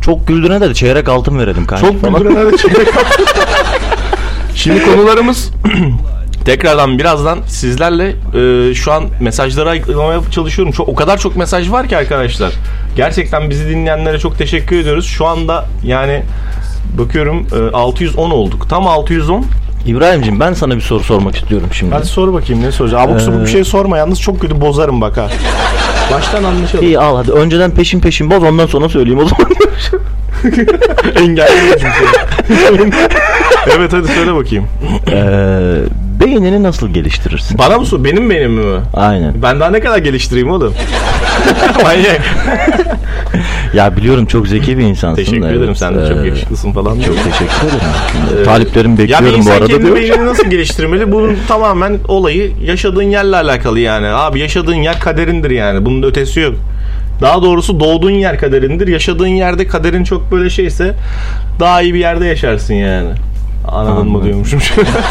Çok güldürene de çeyrek altın verelim kanka. Çok falan. güldürene de çeyrek altın. Şimdi konularımız tekrardan birazdan sizlerle e, şu an mesajları ayıklamaya çalışıyorum. Çok o kadar çok mesaj var ki arkadaşlar. Gerçekten bizi dinleyenlere çok teşekkür ediyoruz. Şu anda yani bakıyorum e, 610 olduk. Tam 610. İbrahim'cim ben sana bir soru sormak istiyorum şimdi. Hadi sor bakayım ne soracağım. Abuk subuk bir şey sorma yalnız çok kötü bozarım bak ha. Baştan anlaşalım. İyi al hadi önceden peşin peşin boz ondan sonra söyleyeyim o zaman. Engelliyorum seni. Evet hadi söyle bakayım. Ee, beynini nasıl geliştirirsin? Bana mı sor? Benim benim mi? Aynen. Ben daha ne kadar geliştireyim oğlum? Manyak. Ya biliyorum çok zeki bir insansın. Teşekkür da, ederim evet. sen de çok Ee, yakışıklısın falan. Çok teşekkür ederim. Ee, Taliplerim Ya bir bekliyorum bu insan arada kendi diyor. beynini nasıl geliştirmeli? Bunun tamamen olayı yaşadığın yerle alakalı yani. Abi yaşadığın yer kaderindir yani. Bunun ötesi yok. Daha doğrusu doğduğun yer kaderindir. Yaşadığın yerde kaderin çok böyle şeyse daha iyi bir yerde yaşarsın yani. Anladın mı diyormuşum.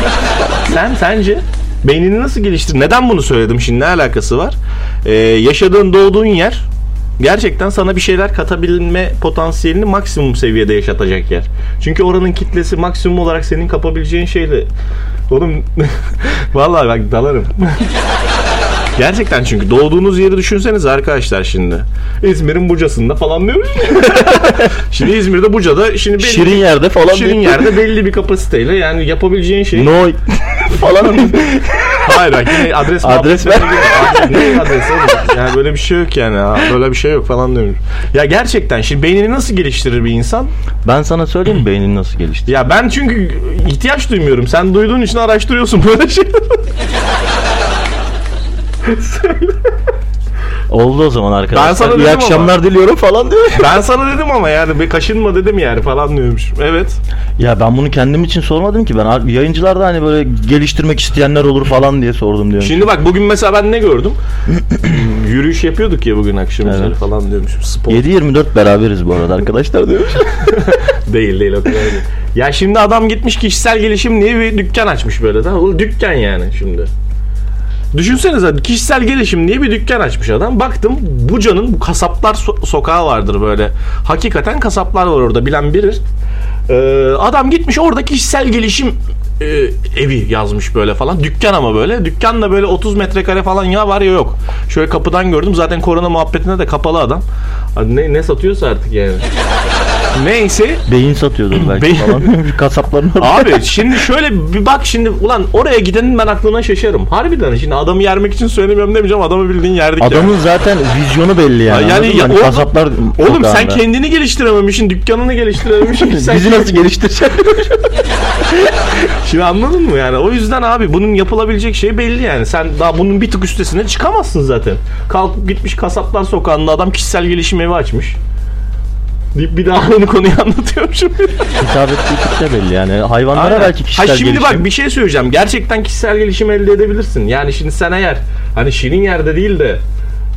Sen sence beynini nasıl geliştir? Neden bunu söyledim şimdi? Ne alakası var? Ee, yaşadığın doğduğun yer gerçekten sana bir şeyler katabilme potansiyelini maksimum seviyede yaşatacak yer. Çünkü oranın kitlesi maksimum olarak senin kapabileceğin şeyle. Oğlum vallahi bak dalarım. Gerçekten çünkü doğduğunuz yeri düşünseniz arkadaşlar şimdi. İzmir'in Buca'sında falan diyoruz. şimdi İzmir'de Buca'da şimdi belli Şirin yerde falan şirin diyor. yerde belli bir kapasiteyle yani yapabileceğin şey. No falan. Hayır bak yine adres Adres. Adres- Ne adresi oğlum? Yani böyle bir şey yok yani. Ha, Böyle bir şey yok falan diyorum. Ya gerçekten şimdi beynini nasıl geliştirir bir insan? ben sana söyleyeyim beynini nasıl geliştirir? Ya ben çünkü ihtiyaç duymuyorum. Sen duyduğun için araştırıyorsun böyle şey. Oldu o zaman arkadaşlar. Ben sana İyi dedim akşamlar diliyorum falan diyor. Ben sana dedim ama yani bir kaşınma dedim yani falan diyormuş. Evet. Ya ben bunu kendim için sormadım ki ben yayıncılarda hani böyle geliştirmek isteyenler olur falan diye sordum diyorum. Şimdi bak bugün mesela ben ne gördüm? Yürüyüş yapıyorduk ya bugün akşam Evet. falan diyormuşum. Spor 7-24 beraberiz bu arada arkadaşlar diyormuş. değil değil o kadar değil. Ya şimdi adam gitmiş kişisel gelişim diye bir dükkan açmış böyle. Tamam? Dükkan yani şimdi. Düşünsenize kişisel gelişim diye bir dükkan açmış adam. Baktım Buca'nın bu kasaplar so- sokağı vardır böyle. Hakikaten kasaplar var orada bilen bilir. Ee, adam gitmiş orada kişisel gelişim e, evi yazmış böyle falan. Dükkan ama böyle. Dükkan da böyle 30 metrekare falan ya var ya yok. Şöyle kapıdan gördüm. Zaten korona muhabbetinde de kapalı adam. Ne, ne satıyorsa artık yani. Neyse Beyin satıyordur belki Beyin- falan. Kasapların orada. Abi şimdi şöyle bir bak şimdi ulan oraya gidenin ben aklına şaşarım. Harbiden şimdi adamı yermek için söylemiyorum demeyeceğim adamı bildiğin yerdik ya. Adamın zaten vizyonu belli yani. Ha, yani ya Hani oğlum- kasaplar Oğlum sen kendini geliştirememişsin, dükkanını geliştirememişsin. Bizi nasıl geliştireceksin? Şimdi anladın mı yani? O yüzden abi bunun yapılabilecek şey belli yani. Sen daha bunun bir tık üstesine çıkamazsın zaten. Kalkıp gitmiş kasaplar sokağında adam kişisel gelişim evi açmış. Deyip bir daha aynı konuyu anlatıyorum şimdi. Hitap ettiği belli yani. Hayvanlara Aynen. belki kişisel ha şimdi gelişim. bak bir şey söyleyeceğim. Gerçekten kişisel gelişim elde edebilirsin. Yani şimdi sen eğer hani şirin yerde değil de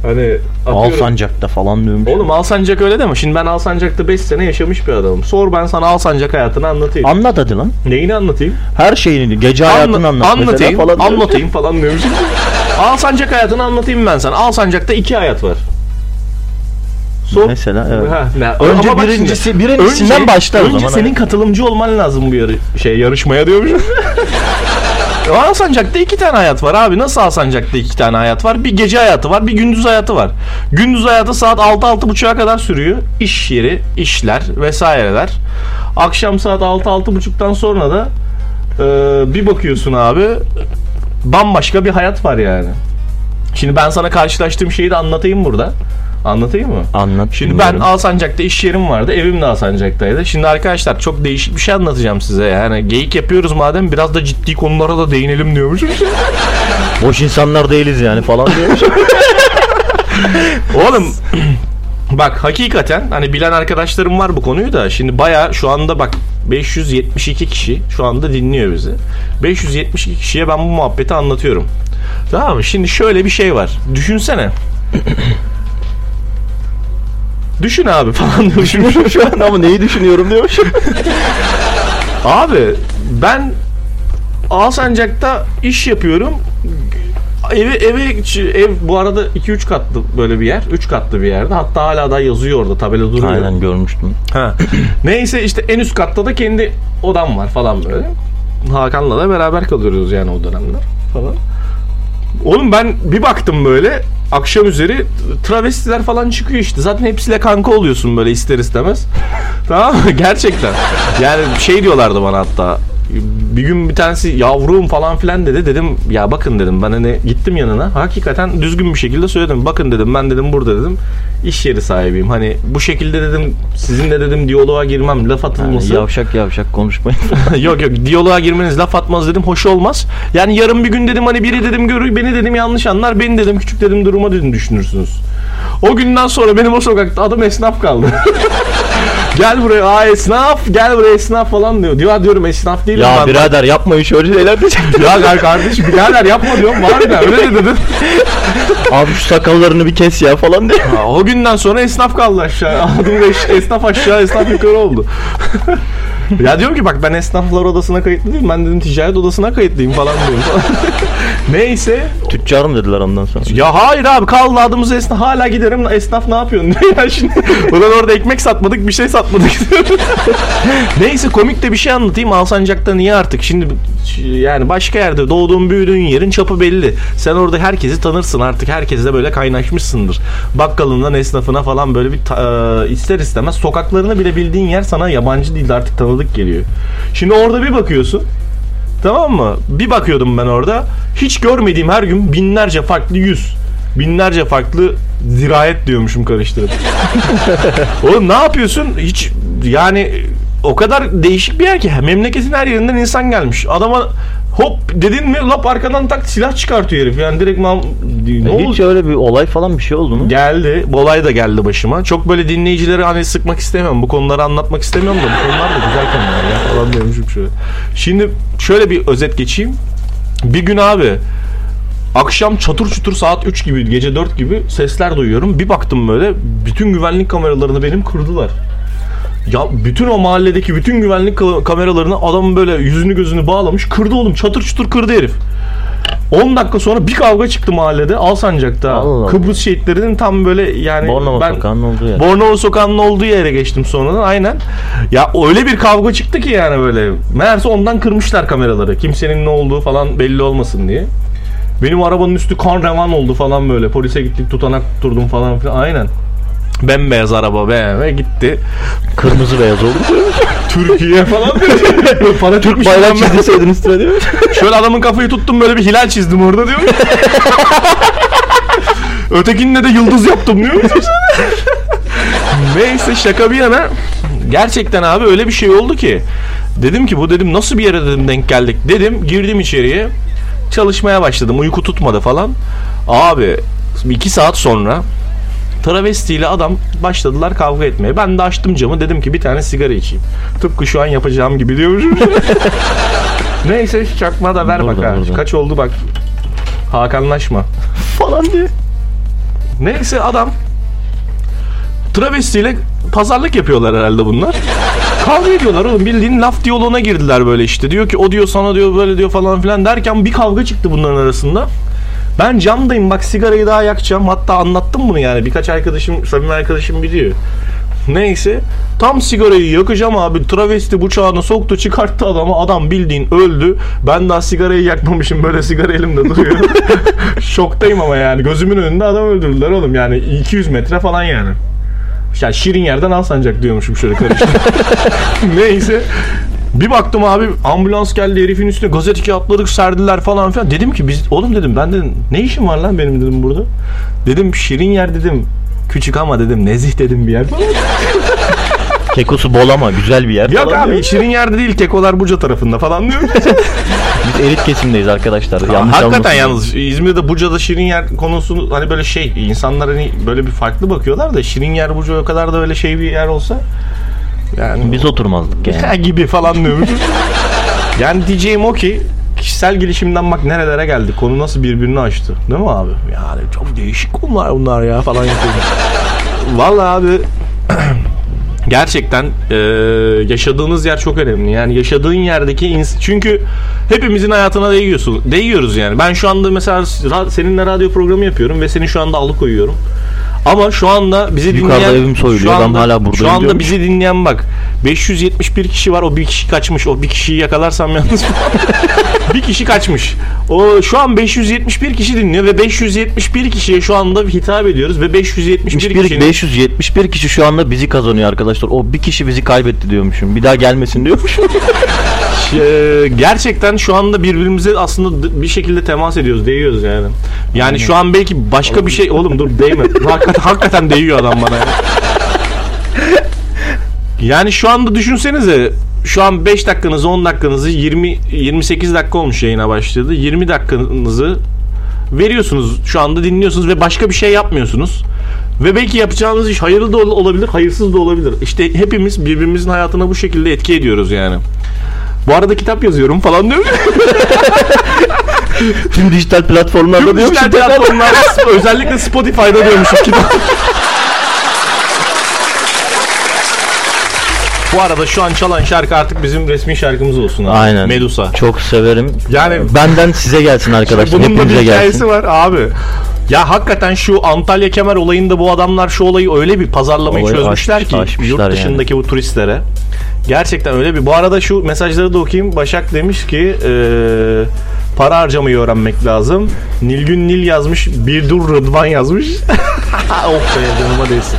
Hani atıyorum- Alsancak'ta falan diyormuş. Oğlum Alsancak öyle deme. Şimdi ben Alsancak'ta 5 sene yaşamış bir adamım. Sor ben sana Alsancak hayatını anlatayım. Anlat hadi lan. Neyini anlatayım? Her şeyini, gece hayatını Anla- anlat anlatayım, falan. anlatayım falan diyormuş. Alsancak hayatını anlatayım ben sana. Alsancak'ta iki hayat var. Sor. Mesela evet. Ha, ne- Önce Ama birincisi- şimdi, birincisinden başla o önce zaman, senin evet. katılımcı olman lazım bu yarı, şey yarışmaya diyormuş. Alsancak'ta iki tane hayat var abi. Nasıl Alsancak'ta iki tane hayat var? Bir gece hayatı var, bir gündüz hayatı var. Gündüz hayatı saat 6-6.30'a kadar sürüyor. İş yeri, işler vesaireler. Akşam saat 6-6.30'dan sonra da e, bir bakıyorsun abi bambaşka bir hayat var yani. Şimdi ben sana karşılaştığım şeyi de anlatayım burada. Anlatayım mı? Anlat. Şimdi ben. Alsancak'ta iş yerim vardı. Evim de Alsancak'taydı. Şimdi arkadaşlar çok değişik bir şey anlatacağım size. Yani geyik yapıyoruz madem biraz da ciddi konulara da değinelim diyormuşum. Boş insanlar değiliz yani falan diyormuş. Oğlum bak hakikaten hani bilen arkadaşlarım var bu konuyu da şimdi baya şu anda bak 572 kişi şu anda dinliyor bizi. 572 kişiye ben bu muhabbeti anlatıyorum. Tamam mı? Şimdi şöyle bir şey var. Düşünsene. Düşün abi falan diyormuşum. Şu an ama neyi düşünüyorum diyormuş. Abi ben Alsancak'ta iş yapıyorum. Evi evi ev bu arada 2-3 katlı böyle bir yer. 3 katlı bir yerde. Hatta hala da yazıyor orada tabela duruyor. Aynen görmüştüm. Ha. Neyse işte en üst katta da kendi odam var falan böyle. Hakan'la da beraber kalıyoruz yani o dönemler falan. Oğlum ben bir baktım böyle akşam üzeri travestiler falan çıkıyor işte. Zaten hepsiyle kanka oluyorsun böyle ister istemez. tamam mı? Gerçekten. Yani şey diyorlardı bana hatta. Bir gün bir tanesi yavrum falan filan dedi. Dedim ya bakın dedim ben hani gittim yanına. Hakikaten düzgün bir şekilde söyledim. Bakın dedim ben dedim burada dedim iş yeri sahibiyim. Hani bu şekilde dedim sizinle dedim diyaloğa girmem laf Yani atılması. yavşak yavşak konuşmayın. yok yok diyaloğa girmeniz laf atmaz dedim hoş olmaz. Yani yarın bir gün dedim hani biri dedim görür beni dedim yanlış anlar beni dedim küçük dedim duruma dedim düşünürsünüz. O günden sonra benim o sokakta adım esnaf kaldı. gel buraya aa esnaf gel buraya esnaf falan diyor. Diyor diyorum esnaf değilim ya ben. birader yapmayın şöyle şeyler diyecek. ya gel kardeşim birader yapma diyorum var ya öyle de dedim. Abi şu sakallarını bir kes ya falan diye. Ha, o günden sonra esnaf kaldı aşağı. Adım eş- esnaf aşağı esnaf yukarı oldu. ya diyorum ki bak ben esnaflar odasına kayıtlı değilim. Ben dedim ticaret odasına kayıtlıyım falan diyorum. Neyse. Tüccarım dediler ondan sonra. Ya hayır abi kaldı adımız esnaf. Hala giderim esnaf ne yapıyorsun ya şimdi. Ulan orada ekmek satmadık bir şey satmadık. Neyse komik de bir şey anlatayım. Alsancak'ta niye artık? Şimdi yani başka yerde doğduğun büyüdüğün yerin çapı belli. Sen orada herkesi tanırsın artık. Herkesle böyle kaynaşmışsındır. Bakkalından esnafına falan böyle bir ta- e, ister istemez sokaklarını bile bildiğin yer sana yabancı değil de artık tanıdık geliyor. Şimdi orada bir bakıyorsun. Tamam mı? Bir bakıyordum ben orada. Hiç görmediğim her gün binlerce farklı yüz. Binlerce farklı zirayet diyormuşum karıştırıp. Oğlum ne yapıyorsun? Hiç yani o kadar değişik bir yer ki memleketin her yerinden insan gelmiş. Adama hop dedin mi lap arkadan tak silah çıkartıyor herif. Yani direkt mam ne oldu? Hiç öyle bir olay falan bir şey oldu mu? Geldi. Bu olay da geldi başıma. Çok böyle dinleyicileri hani sıkmak istemiyorum. Bu konuları anlatmak istemiyorum da bu konular da güzel konular ya falan diyormuşum şöyle. Şimdi şöyle bir özet geçeyim. Bir gün abi akşam çatır çutur saat 3 gibi gece 4 gibi sesler duyuyorum. Bir baktım böyle bütün güvenlik kameralarını benim kırdılar. Ya bütün o mahalledeki bütün güvenlik ka- kameralarını adam böyle yüzünü gözünü bağlamış kırdı oğlum çatır çutur kırdı herif. 10 dakika sonra bir kavga çıktı mahallede Alsancak'ta. Allah Allah. Kıbrıs şehitlerinin tam böyle yani Bornova ben sokağının olduğu yer. Bornova sokağının olduğu yere geçtim sonradan aynen. Ya öyle bir kavga çıktı ki yani böyle. Meğerse ondan kırmışlar kameraları. Kimsenin ne olduğu falan belli olmasın diye. Benim arabanın üstü kan revan oldu falan böyle. Polise gittik tutanak tutturdum falan filan. Aynen. Bembeyaz araba BMW gitti. Kırmızı beyaz oldu. Türkiye falan. Para Türk Bayrak çizdiseydin üstüne değil mi? Şöyle adamın kafayı tuttum böyle bir hilal çizdim orada diyor. Ötekinde de yıldız yaptım diyor. Neyse şaka bir yana gerçekten abi öyle bir şey oldu ki dedim ki bu dedim nasıl bir yere dedim denk geldik dedim girdim içeriye çalışmaya başladım uyku tutmadı falan abi iki saat sonra travestiyle adam başladılar kavga etmeye. Ben de açtım camı dedim ki bir tane sigara içeyim. Tıpkı şu an yapacağım gibi diyormuşum. Neyse çakma da ver bak ha. Kaç oldu bak. Hakanlaşma. falan diye. Neyse adam travestiyle pazarlık yapıyorlar herhalde bunlar. Kavga ediyorlar oğlum bildiğin laf diyaloğuna girdiler böyle işte. Diyor ki o diyor sana diyor böyle diyor falan filan derken bir kavga çıktı bunların arasında. Ben camdayım bak sigarayı daha yakacağım. Hatta anlattım bunu yani. Birkaç arkadaşım, samimi arkadaşım biliyor. Neyse tam sigarayı yakacağım abi. Travesti bıçağını soktu çıkarttı adamı. Adam bildiğin öldü. Ben daha sigarayı yakmamışım. Böyle sigara elimde duruyor. Şoktayım ama yani. Gözümün önünde adam öldürdüler oğlum. Yani 200 metre falan yani. Yani şirin yerden al sancak diyormuşum şöyle karıştı neyse bir baktım abi ambulans geldi herifin üstüne gazete kağıtları serdiler falan filan. Dedim ki biz oğlum dedim ben dedim ne işim var lan benim dedim burada. Dedim şirin yer dedim. Küçük ama dedim nezih dedim bir yer. Kekosu bol ama güzel bir yer. Yok falan abi diyor. şirin yerde değil kekolar Buca tarafında falan diyor. Biz elit kesimdeyiz arkadaşlar. Yanlış Hakikaten yalnız İzmir'de Buca'da şirin yer konusunu hani böyle şey insanlar hani böyle bir farklı bakıyorlar da şirin yer Buca o kadar da öyle şey bir yer olsa yani Biz oturmazdık yani. Gibi falan diyormuş. yani diyeceğim o ki kişisel gelişimden bak nerelere geldik. Konu nasıl birbirini açtı. Değil mi abi? Yani çok değişik konular bunlar ya falan yapıyoruz. Vallahi abi gerçekten e, yaşadığınız yer çok önemli. Yani yaşadığın yerdeki ins- çünkü hepimizin hayatına değiyorsun. Değiyoruz yani. Ben şu anda mesela ra- seninle radyo programı yapıyorum ve seni şu anda alıkoyuyorum. Ama şu anda bizi Yukarıda dinleyen evim soyuluyor, şu adam anda, hala buradayım Şu anda diyormuş. bizi dinleyen bak 571 kişi var. O bir kişi kaçmış. O bir kişiyi yakalarsam yalnız bir kişi kaçmış. O şu an 571 kişi dinliyor ve 571 kişiye şu anda hitap ediyoruz ve 571 Bir, kişinin 571 kişi şu anda bizi kazanıyor arkadaşlar. O bir kişi bizi kaybetti diyormuşum. Bir daha gelmesin diyormuşum. Ee, gerçekten şu anda birbirimize aslında bir şekilde temas ediyoruz, değiyoruz yani. Yani şu an belki başka bir şey oğlum dur değme. hakikaten, hakikaten değiyor adam bana. ya. Yani şu anda düşünsenize şu an 5 dakikanızı 10 dakikanızı 20 28 dakika olmuş yayına başladı. 20 dakikanızı veriyorsunuz şu anda dinliyorsunuz ve başka bir şey yapmıyorsunuz. Ve belki yapacağınız iş hayırlı da ol- olabilir, hayırsız da olabilir. İşte hepimiz birbirimizin hayatına bu şekilde etki ediyoruz yani. Bu arada kitap yazıyorum falan diyor. Tüm dijital platformlarda Tüm diyormuşum. dijital platformlarda özellikle Spotify'da diyormuşum kitap. Bu arada şu an çalan şarkı artık bizim resmi şarkımız olsun abi. Aynen. Medusa. Çok severim. Yani- benden size gelsin arkadaşlar. Bunun da bir hikayesi gelsin. var abi. Ya hakikaten şu Antalya Kemer olayında bu adamlar şu olayı öyle bir pazarlamayı Olayı çözmüşler aş- ki aşmışlar yurt yani. dışındaki bu turistlere. Gerçekten öyle bir. Bu arada şu mesajları da okuyayım. Başak demiş ki eee, para harcamayı öğrenmek lazım. Nilgün Nil yazmış. Bir dur Rıdvan yazmış. of be canıma değsin.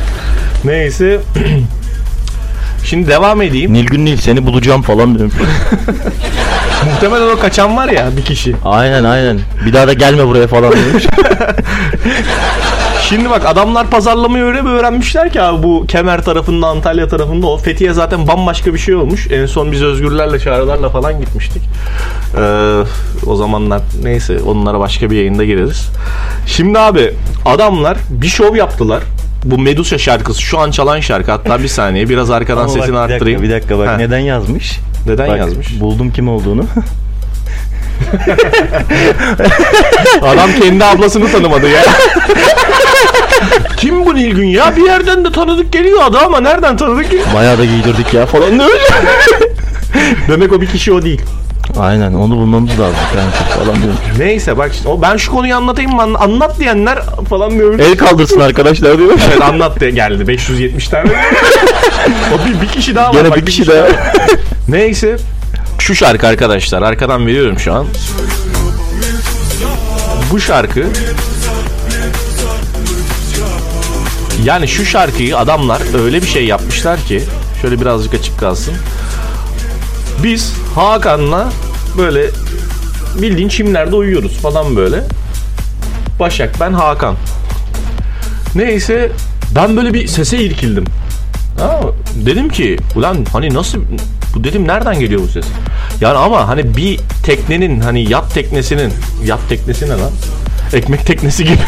Neyse. Şimdi devam edeyim. Nilgün Nil seni bulacağım falan diyorum. Muhtemelen o kaçan var ya bir kişi. aynen aynen. Bir daha da gelme buraya falan demiş. Şimdi bak adamlar pazarlamayı öyle bir öğrenmişler ki abi bu Kemer tarafında Antalya tarafında o Fethiye zaten bambaşka bir şey olmuş. En son biz Özgürlerle Çağrılarla falan gitmiştik. Ee, o zamanlar neyse onlara başka bir yayında gireriz. Şimdi abi adamlar bir şov yaptılar. Bu Medusa şarkısı şu an çalan şarkı hatta bir saniye biraz arkadan Ama bak, sesini bir dakika, arttırayım. Bir dakika bak Ha, neden yazmış? Neden Bak, yazmış? Buldum kim olduğunu. Adam kendi ablasını tanımadı ya. Kim bu Nilgün ya? Bir yerden de tanıdık geliyor adı ama nereden tanıdık geliyor? Bayağı da giydirdik ya falan diyor. Demek o bir kişi o değil. Aynen onu bulmamız lazım kanka falan diyor. Neyse bak işte, o ben şu konuyu anlatayım mı? An- Anlat diyenler falan diyor. El kaldırsın arkadaşlar diyor. Evet anlat diye geldi 570 tane. o bir, bir kişi daha var. Gene bak, bir kişi daha. Neyse. Şu şarkı arkadaşlar arkadan veriyorum şu an. Bu şarkı yani şu şarkıyı adamlar öyle bir şey yapmışlar ki şöyle birazcık açık kalsın. Biz Hakan'la böyle bildiğin çimlerde uyuyoruz falan böyle. Başak ben Hakan. Neyse ben böyle bir sese irkildim. Ha, dedim ki ulan hani nasıl bu dedim nereden geliyor bu ses? Yani ama hani bir teknenin hani yat teknesinin yat teknesi ne lan? Ekmek teknesi gibi.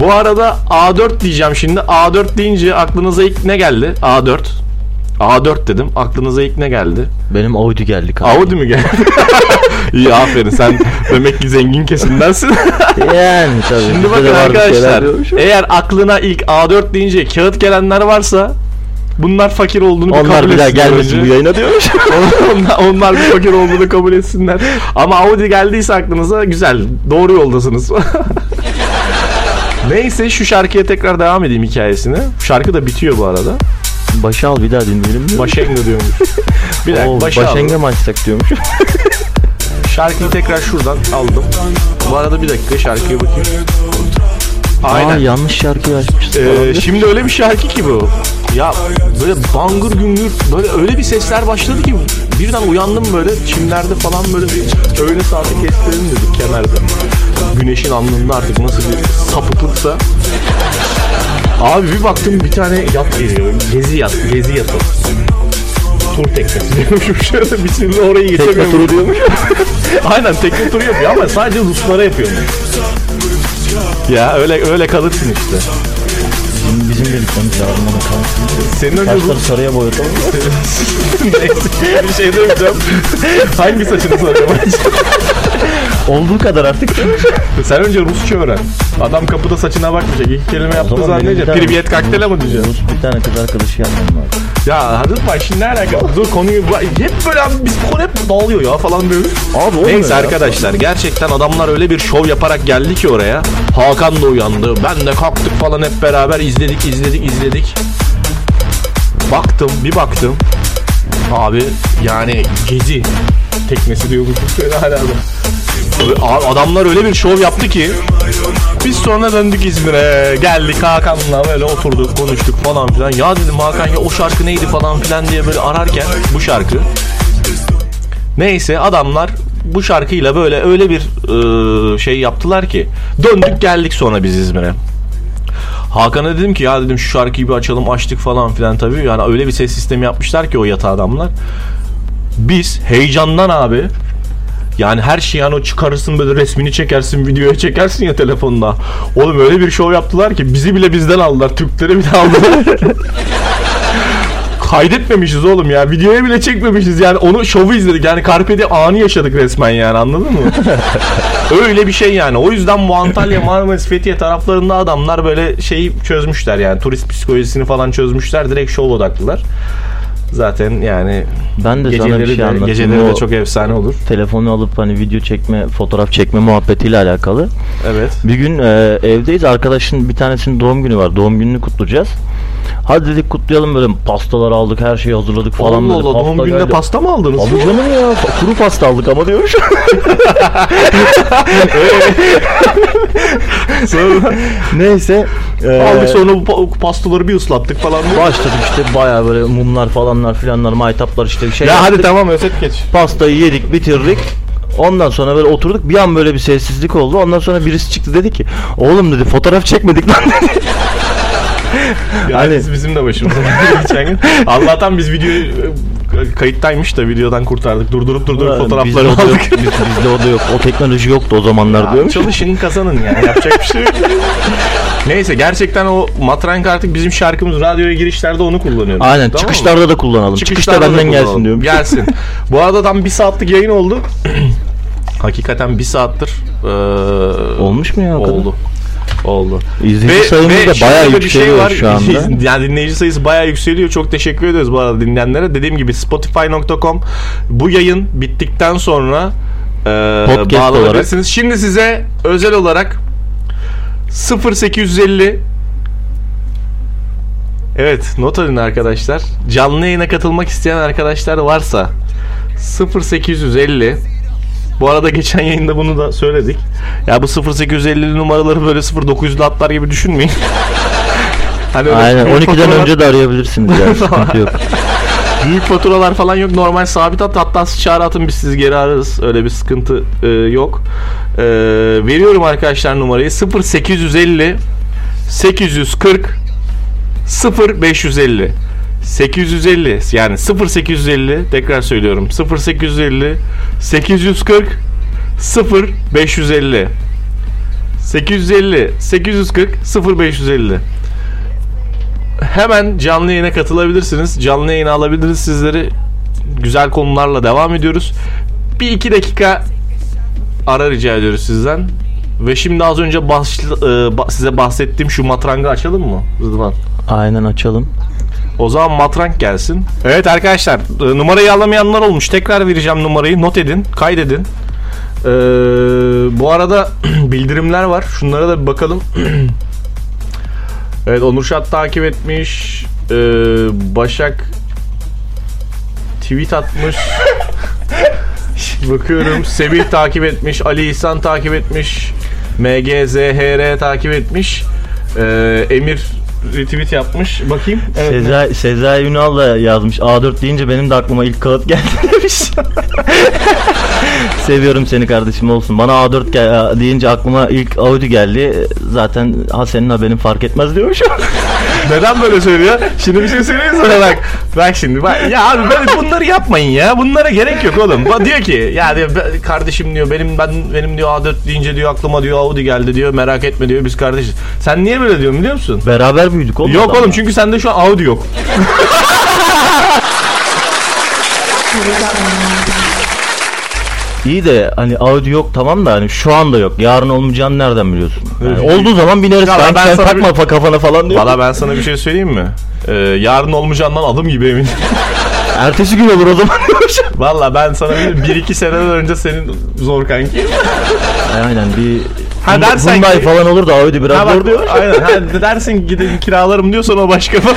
bu arada A4 diyeceğim şimdi. A4 deyince aklınıza ilk ne geldi? A4. A4 dedim. Aklınıza ilk ne geldi? Benim Audi geldi kanka. Audi mi geldi? İyi aferin sen demek ki zengin kesimdensin. Yani tabii. Şimdi bakın bir arkadaşlar eğer aklına ilk A4 deyince kağıt gelenler varsa bunlar fakir olduğunu bir Onlar kabul bir daha etsinler gelmesin önce. bu yayına diyormuş. onlar, onlar bir fakir olduğunu kabul etsinler. Ama Audi geldiyse aklınıza güzel. Doğru yoldasınız. Neyse şu şarkıya tekrar devam edeyim hikayesine. Şarkı da bitiyor bu arada. Başı al bir daha dinleyelim diyor. Başenga diyormuş. Bir dakika Oo, başı al. Başenge mi açsak diyormuş. Şarkıyı tekrar şuradan aldım. Bu arada bir dakika şarkıya bakayım. Aynen. Aa yanlış şarkıyı açmışız Ee, şimdi öyle bir şarkı ki bu. Ya böyle bangır güngür böyle öyle bir sesler başladı ki birden uyandım böyle çimlerde falan böyle bir öğle saati kestirelim dedik kenarda. Güneşin alnında artık nasıl bir sapıklıksa. Abi bir baktım bir tane yat geliyor. Gezi yat, gezi yatı. Tur teknesi diyormuşum şöyle bir türlü orayı Tekne geçemiyorum. turu diyormuş. Aynen tekne turu yapıyor ama sadece Ruslara yapıyormuş. Ya öyle öyle kalırsın işte. Bizim, bizim de gitmemiz lazım ona kalsın. Senin önce Saçları Rus sarıya boyatalım. Neyse bir şey demeyeceğim. Hangi saçını saracağım? Olduğu kadar artık. Sen önce Rusça öğren. Adam kapıda saçına bakmayacak. İki kelime yaptı zaman benim bir zannedecek. tane Priviyet kaktela mı diyeceksin? Rus bir tane kız arkadaşı yapmam lazım. Ya hadi bak şimdi ne alaka? Dur konuyu hep böyle abi biz bu konu hep dağılıyor ya falan böyle. Abi olmuyor Neyse ya. arkadaşlar gerçekten adamlar öyle bir şov yaparak geldi ki oraya. Hakan da uyandı. Ben de kalktık falan hep beraber izledik izledik izledik. Baktım bir baktım. Abi yani gezi teknesi diyor bu hala da. Adamlar öyle bir şov yaptı ki biz sonra döndük İzmir'e geldik Hakan'la böyle oturduk konuştuk falan filan ya dedim Hakan ya o şarkı neydi falan filan diye böyle ararken bu şarkı Neyse adamlar bu şarkıyla böyle öyle bir e, şey yaptılar ki döndük geldik sonra biz İzmir'e. Hakan'a dedim ki ya dedim şu şarkıyı bir açalım açtık falan filan tabii. Yani öyle bir ses sistemi yapmışlar ki o yatağı adamlar. Biz heyecandan abi yani her şeyi yani o çıkarırsın böyle resmini çekersin videoya çekersin ya telefonla. Oğlum öyle bir şov yaptılar ki bizi bile bizden aldılar. Türkleri bile aldılar. Kaydetmemişiz oğlum ya. Videoya bile çekmemişiz yani. Onu şovu izledik. Yani Carpe'de anı yaşadık resmen yani anladın mı? Öyle bir şey yani. O yüzden bu Antalya, Marmaris, Fethiye taraflarında adamlar böyle şeyi çözmüşler yani. Turist psikolojisini falan çözmüşler. Direkt şov odaklılar. Zaten yani Ben de sana bir geceleri şey de, geceleri de çok efsane olur. Telefonu alıp hani video çekme, fotoğraf çekme muhabbetiyle alakalı. Evet. Bir gün e, evdeyiz. Arkadaşın bir tanesinin doğum günü var. Doğum gününü kutlayacağız. Hadi dedik kutlayalım böyle pastalar aldık, her şeyi hazırladık falan Allah. Allah doğum Pasta gününde geldi. pasta mı aldınız? Abi canım ya kuru pasta aldık ama diyormuş. Sonra Neyse. E, aldık sonra bu pa- pastaları bir ıslattık falan. Başladık işte baya böyle mumlar falanlar filanlar maytaplar işte bir şey Ya hadi yaptık. tamam özet geç. Pastayı yedik bitirdik. Ondan sonra böyle oturduk bir an böyle bir sessizlik oldu. Ondan sonra birisi çıktı dedi ki oğlum dedi fotoğraf çekmedik lan dedi. Biz- bizim de başımıza geçen gün. Allah'tan biz videoyu e, kayıttaymış da videodan kurtardık. Durdurup durdurup Bizde fotoğrafları yok, aldık. biz- bizde o da yok. O teknoloji yoktu o zamanlar Ya, diyormuş. çalışın kazanın yani yapacak bir şey yok. Neyse gerçekten o matrank artık bizim şarkımız radyoya girişlerde onu kullanıyoruz. Aynen Tamam mı? çıkışlarda da kullanalım. Çıkışta Çıkışlarda da benden gelsin diyorum. Gelsin. Bu arada tam bir saatlik yayın oldu. Hakikaten bir saattir. eee, Olmuş mu ya? o kadar? Oldu. İzleyici sayımız da bayağı bir yükseliyor şu anda. Yani dinleyici sayısı bayağı yükseliyor. Çok teşekkür ediyoruz bu arada dinleyenlere. Dediğim gibi spotify.com bu yayın bittikten sonra e, Podcast bağlanabilirsiniz. Şimdi size özel olarak 0850 Evet not alın arkadaşlar. Canlı yayına katılmak isteyen arkadaşlar varsa 0850 bu arada geçen yayında bunu da söyledik. Ya bu 0850 numaraları böyle 0900'lü atlar gibi düşünmeyin. hani Aynen büyük 12'den faturalar- önce de arayabilirsiniz yani sıkıntı yok. Büyük faturalar falan yok. Normal sabit hat. Hatta çağrı atın biz sizi geri ararız. Öyle bir sıkıntı e, yok. E, veriyorum arkadaşlar numarayı. 0850 840 0550 850 yani 0850 tekrar söylüyorum 0850 840 0550 850 840 0550 Hemen canlı yayına katılabilirsiniz. Canlı yayına alabiliriz sizleri. Güzel konularla devam ediyoruz. Bir iki dakika ara rica ediyoruz sizden. Ve şimdi az önce başla- e, size bahsettiğim şu matrangı açalım mı Rıdvan? Aynen açalım. O zaman matrank gelsin. Evet arkadaşlar e, numarayı alamayanlar olmuş. Tekrar vereceğim numarayı. Not edin. Kaydedin. Ee, bu arada bildirimler var. Şunlara da bir bakalım. evet Onur Şat takip etmiş. Ee, Başak tweet atmış. Bakıyorum. Semih takip etmiş. Ali İhsan takip etmiş. MGZHR takip etmiş. Ee, Emir retweet yapmış. Bakayım. Evet. Sezai, Sezai Ünal da yazmış. A4 deyince benim de aklıma ilk kağıt geldi demiş. Seviyorum seni kardeşim olsun. Bana A4 gel- deyince aklıma ilk Audi geldi. Zaten ha senin haberin fark etmez diyormuş. Neden böyle söylüyor? Şimdi bir şey söyleyeyim sana bak. Bak şimdi bak. Ya abi böyle bunları yapmayın ya. Bunlara gerek yok oğlum. Bak diyor ki ya diyor, "Ben- kardeşim diyor benim ben benim diyor A4 deyince diyor aklıma diyor Audi geldi diyor. Merak etme diyor biz kardeşiz. Sen niye böyle diyorsun biliyor musun? Beraber büyüdük oğlum. Yok oğlum çünkü sende şu an Audi yok. İyi de hani Audi yok tamam da hani şu anda yok. Yarın olmayacağını nereden biliyorsun? Yani olduğu zaman bineriz. Ya Sen, ben sen sana takma fa- kafana falan diyor. Valla ben sana bir şey söyleyeyim mi? Ee, yarın olmayacağından adım gibi eminim. Ertesi gün olur o zaman. Valla ben sana bir, bir iki seneden önce senin zor kanki. Aynen bir Ha, dersen Hyundai ki- falan olur da Audi biraz Ha bak, zor diyor. aynen. Ha, dersin gidin kiralarım diyorsan o başka falan.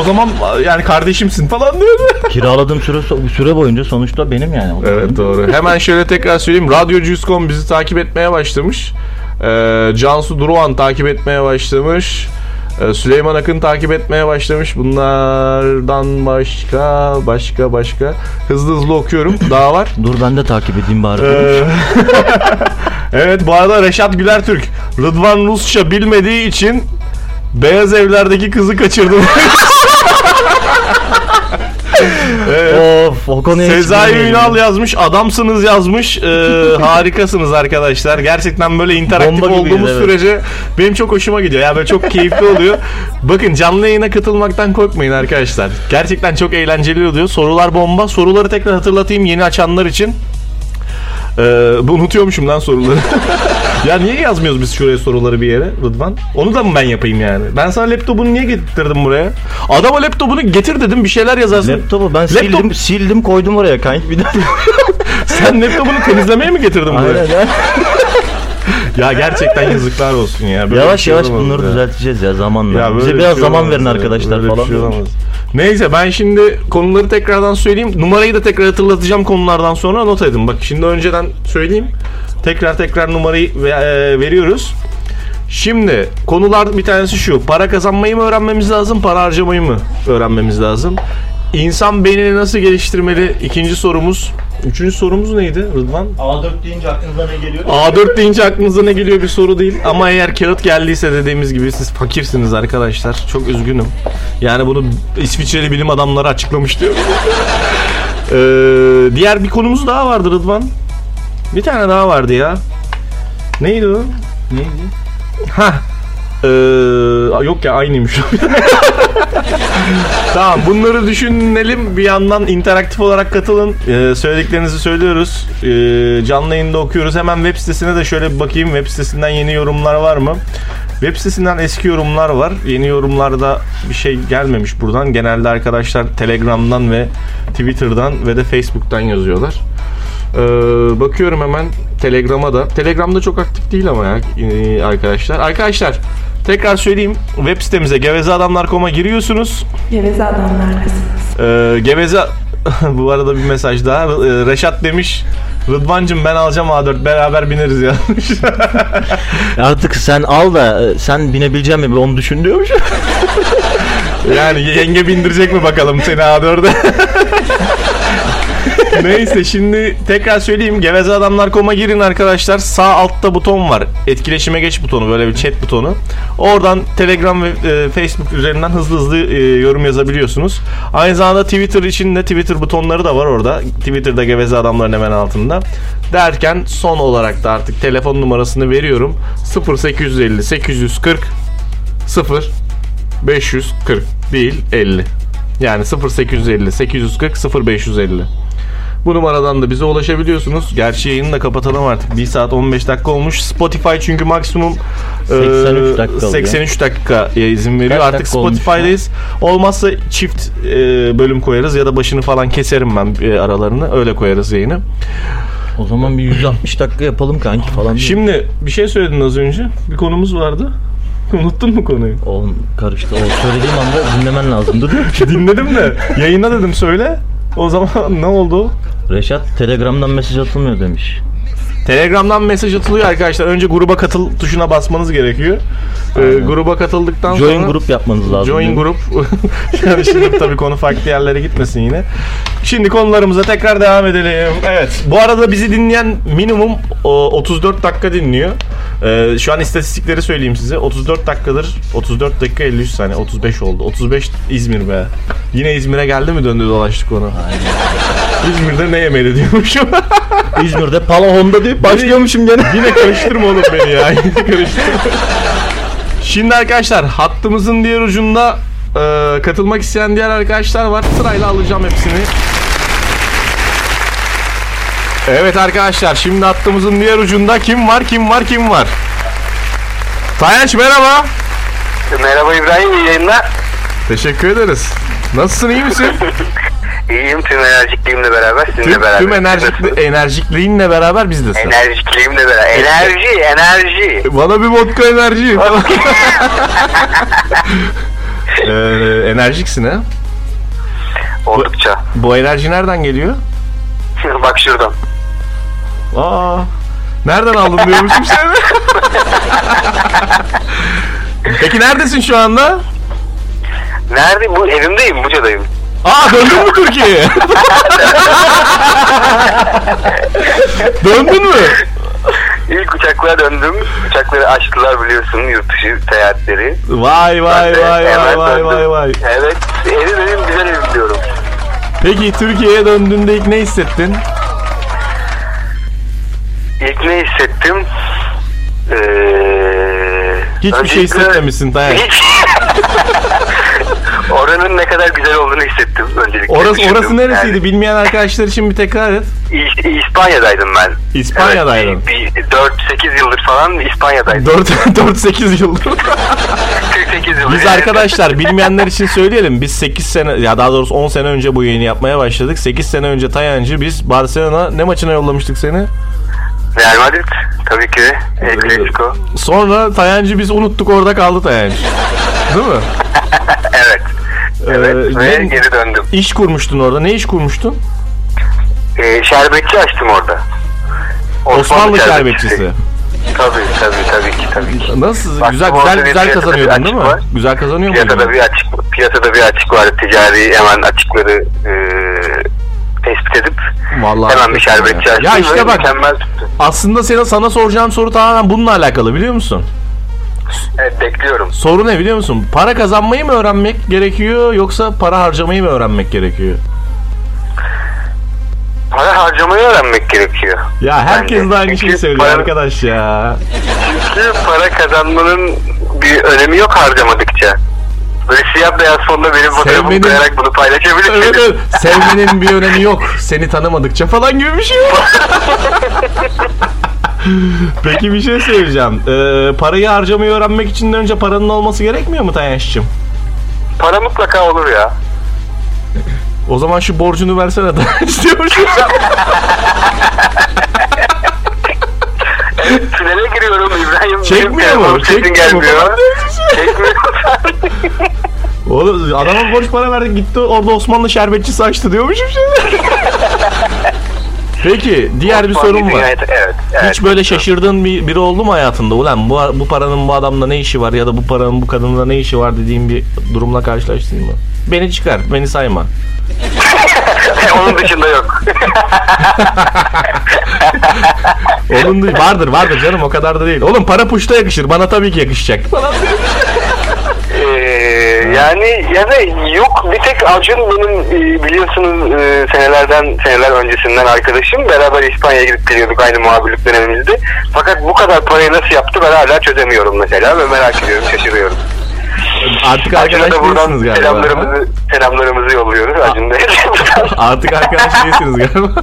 o zaman yani kardeşimsin falan diyor. Kiraladığım süre süre boyunca sonuçta benim yani. Evet doğru. Hemen şöyle tekrar söyleyeyim. Radyo.com bizi takip etmeye başlamış. Ee, Cansu Duruan takip etmeye başlamış. Ee, Süleyman Akın takip etmeye başlamış. Bunlardan başka, başka, başka. Hızlı hızlı okuyorum. Daha var. Dur ben de takip edeyim bari. Ee, evet bu arada Reşat Güler Türk. Rıdvan Rusça bilmediği için Beyaz Evler'deki kızı kaçırdım. evet. of o konuya Sezai. Ünal yazmış, adamsınız yazmış. Ee, harikasınız arkadaşlar. Gerçekten böyle interaktif Bomba gibiyiz, olduğumuz evet. sürece benim çok hoşuma gidiyor. Yani böyle çok keyifli oluyor. Bakın canlı yayına katılmaktan korkmayın arkadaşlar. Gerçekten çok eğlenceli oluyor. Sorular bomba. Soruları tekrar hatırlatayım yeni açanlar için. Ee, bu unutuyormuşum lan soruları. ya niye yazmıyoruz biz şuraya soruları bir yere Rıdvan? Onu da mı ben yapayım yani? Ben sana laptopunu niye getirdim buraya? Adama laptopunu getir dedim bir şeyler yazarsın. Laptopu ben Laptop- sildim sildim koydum oraya kanki bir daha. Sen laptopunu temizlemeye mi getirdin buraya? Aynen ya. Gerçekten yazıklar olsun ya. Böyle Yavaş şey yavaş bunları ya. düzelteceğiz ya zamanla. Ya Bize bir biraz şey zaman verin ya. arkadaşlar Böyle falan. şey olamaz. Neyse ben şimdi konuları tekrardan söyleyeyim. Numarayı da tekrar hatırlatacağım konulardan sonra not edin. Bak şimdi önceden söyleyeyim. Tekrar tekrar numarayı e, veriyoruz. Şimdi konular bir tanesi şu. Para kazanmayı mı öğrenmemiz lazım, para harcamayı mı öğrenmemiz lazım? İnsan beynini nasıl geliştirmeli? İkinci sorumuz. Üçüncü sorumuz neydi Rıdvan? A4 deyince aklınıza ne geliyor? A4 deyince aklınıza ne geliyor bir soru değil. Ama eğer kağıt geldiyse dediğimiz gibi siz fakirsiniz arkadaşlar. Çok üzgünüm. Yani bunu İsviçreli bilim adamları açıklamış diyor. Ee, diğer bir konumuz daha vardı Rıdvan. Bir tane daha vardı ya. Neydi o? Neydi? Ha. Ee, yok ya aynıymış. tamam bunları düşünelim. Bir yandan interaktif olarak katılın. Ee, söylediklerinizi söylüyoruz. Ee, canlı yayında okuyoruz. Hemen web sitesine de şöyle bir bakayım. Web sitesinden yeni yorumlar var mı? Web sitesinden eski yorumlar var. Yeni yorumlarda bir şey gelmemiş buradan. Genelde arkadaşlar Telegram'dan ve Twitter'dan ve de Facebook'tan yazıyorlar. Ee, bakıyorum hemen Telegram'a da. Telegram'da çok aktif değil ama ya e, arkadaşlar. Arkadaşlar tekrar söyleyeyim. Web sitemize gevezeadamlar.com'a giriyorsunuz. Geveze adamlarlasınız. Ee, geveze bu arada bir mesaj daha. Ee, Reşat demiş Rıdvancım ben alacağım A4 beraber bineriz yazmış. Artık sen al da e, sen binebileceğim mi onu düşün diyormuş. yani yenge bindirecek mi bakalım seni A4'e? Neyse şimdi tekrar söyleyeyim. Gevezeadamlar.com'a girin arkadaşlar. Sağ altta buton var. Etkileşime geç butonu. Böyle bir chat butonu. Oradan Telegram ve e, Facebook üzerinden hızlı hızlı e, yorum yazabiliyorsunuz. Aynı zamanda Twitter için de Twitter butonları da var orada. Twitter'da Geveze Adamların hemen altında. Derken son olarak da artık telefon numarasını veriyorum. 0850 840 0 540 değil 50. Yani 0850 840 0550. Bu numaradan da bize ulaşabiliyorsunuz. Gerçi yayını da kapatalım artık. 1 saat 15 dakika olmuş. Spotify çünkü maksimum e, 83 dakika oluyor. 83 dakikaya izin veriyor. Kaç artık dakika Spotify'dayız. Olmazsa çift e, bölüm koyarız ya da başını falan keserim ben e, aralarını. Öyle koyarız yayını. O zaman bir 160 dakika yapalım kanki falan. Şimdi bir şey söyledin az önce. Bir konumuz vardı. Unuttun mu konuyu? Oğlum karıştı. O söylediğim anda dinlemen lazımdı. Dinledim de. Yayına dedim söyle. O zaman ne oldu? Reşat Telegram'dan mesaj atılmıyor demiş. Telegram'dan mesaj atılıyor arkadaşlar. Önce gruba katıl tuşuna basmanız gerekiyor. Ee, gruba katıldıktan Join sonra grup yapmanız lazım. Join grup. yani şimdi tabii konu farklı yerlere gitmesin yine. Şimdi konularımıza tekrar devam edelim. Evet. Bu arada bizi dinleyen minimum o, 34 dakika dinliyor. Ee, şu an istatistikleri söyleyeyim size. 34 dakikadır 34 dakika 53 saniye 35 oldu. 35 İzmir be. Yine İzmir'e geldi mi döndü dolaştık onu. İzmir'de ne yemeli diyormuşum. İzmir'de Pala Honda deyip başlıyormuşum gene. Yine karıştırma oğlum beni ya. Yine karıştırma. Şimdi arkadaşlar hattımızın diğer ucunda e, katılmak isteyen diğer arkadaşlar var. Sırayla alacağım hepsini. Evet arkadaşlar şimdi hattımızın diğer ucunda kim var kim var kim var? Tayanç merhaba. Merhaba İbrahim, iyi yayınlar. Teşekkür ederiz. Nasılsın iyi misin? İyiyim tüm enerjikliğimle beraber, sizinle Tüm, beraber. tüm enerjikli, enerjikliğinle beraber bizdesin. Enerjikliğimle beraber. Enerji, enerji. Bana bir vodka enerji. ee, enerjiksin ha? Oldukça. Bu enerji nereden geliyor? Bak şuradan. Aa. Nereden aldın diyormuşum seni. Peki neredesin şu anda? Nerede? Bu evimdeyim, Buca'dayım. Aa döndün mü Türkiye'ye? Döndün mü? İlk uçaklara döndüm. Uçakları açtılar biliyorsun yurt dışı seyahatleri. Vay vay Ben de vay vay hemen vay döndüm. vay vay. Evet, evim benim güzel evim diyorum. Peki Türkiye'ye döndüğünde ilk ne hissettin? İlk ne hissettim? Ee, Hiçbir şey öncelikle- hissetmemişsin Tayyip. Hiç. Oranın ne kadar güzel olduğunu hissettim öncelikle. Orası Düşündüm. orası neresiydi? Yani, Bilmeyen arkadaşlar için bir tekrar et. İspanya'daydım ben. İspanya'daydın. Evet, bir, bir 4-8 yıldır falan İspanya'daydım. 4 4 8 yıldır. 48 yıldır. Biz yani. arkadaşlar bilmeyenler için söyleyelim. Biz 8 sene ya daha doğrusu 10 sene önce bu yayını yapmaya başladık. 8 sene önce Tayancı biz Barcelona ne maçına yollamıştık seni? Real Madrid tabii ki. El Clasico. Sonra Tayancı biz unuttuk orada kaldı Tayancı. Değil mi? Evet. Evet Ee, ve ne- geri döndüm. İş kurmuştun orada. Ne iş kurmuştun? Ee, şerbetçi açtım orada. Osmanlı şerbetçisi. Tabii tabii tabii ki tabii ki. Nasıl? Bak, güzel güzel güzel piyasada kazanıyordun değil mi? var. Güzel kazanıyor Piyasada muydun? bir açık piyasada bir açık var. Ticari hemen açıkları e, tespit edip Vallahi hemen bir şerbetçi açtım. Ya işte bak Mükemmel tuttu. aslında sana, sana soracağım soru tamamen bununla alakalı biliyor musun? Evet bekliyorum. Soru ne biliyor musun? Para kazanmayı mı öğrenmek gerekiyor yoksa para harcamayı mı öğrenmek gerekiyor? Para harcamayı öğrenmek gerekiyor. Ya herkes Bence. de aynı şeyi söylüyor para- arkadaş ya. Çünkü para kazanmanın bir önemi yok harcamadıkça. Böyle siyah beyaz fonda benim fotoğrafımı Sevmenin- koyarak bunu paylaşabilirsiniz. Evet, evet. Sevmenin bir önemi yok. Seni tanımadıkça falan gibi bir şey var. Peki bir şey söyleyeceğim. Ee, parayı harcamayı öğrenmek için de önce paranın olması gerekmiyor mu Tayanş'cığım? Para mutlaka olur ya. O zaman şu borcunu versene Tayanş diyormuşum. Tünele giriyorum İbrahim. Çekmiyor mu? Çekmiyor mu? gelmiyor. Çekmiyor. Oğlum adama borç para verdik gitti orada Osmanlı şerbetçisi açtı diyormuşum şimdi. Peki diğer bir sorum var. Evet, evet. Hiç böyle şaşırdığın bir, biri oldu mu hayatında? Ulan bu, bu paranın bu adamla ne işi var ya da bu paranın bu kadınla ne işi var dediğin bir durumla karşılaştın mı? Beni çıkar, beni sayma. Onun dışında yok. Onun dı- vardır vardır canım o kadar da değil. Oğlum para puşta yakışır bana tabii ki yakışacak. Ee, yani ya da yok bir tek Acun benim e, biliyorsunuz e, senelerden seneler öncesinden arkadaşım beraber İspanya'ya gidip geliyorduk aynı muhabirlik dönemimizde. Fakat bu kadar parayı nasıl yaptı ben hala çözemiyorum mesela ve merak ediyorum şaşırıyorum. Artık arkadaş değilsiniz galiba. selamlarımızı, selamlarımızı yolluyoruz. Acun da Artık arkadaş değilsiniz galiba.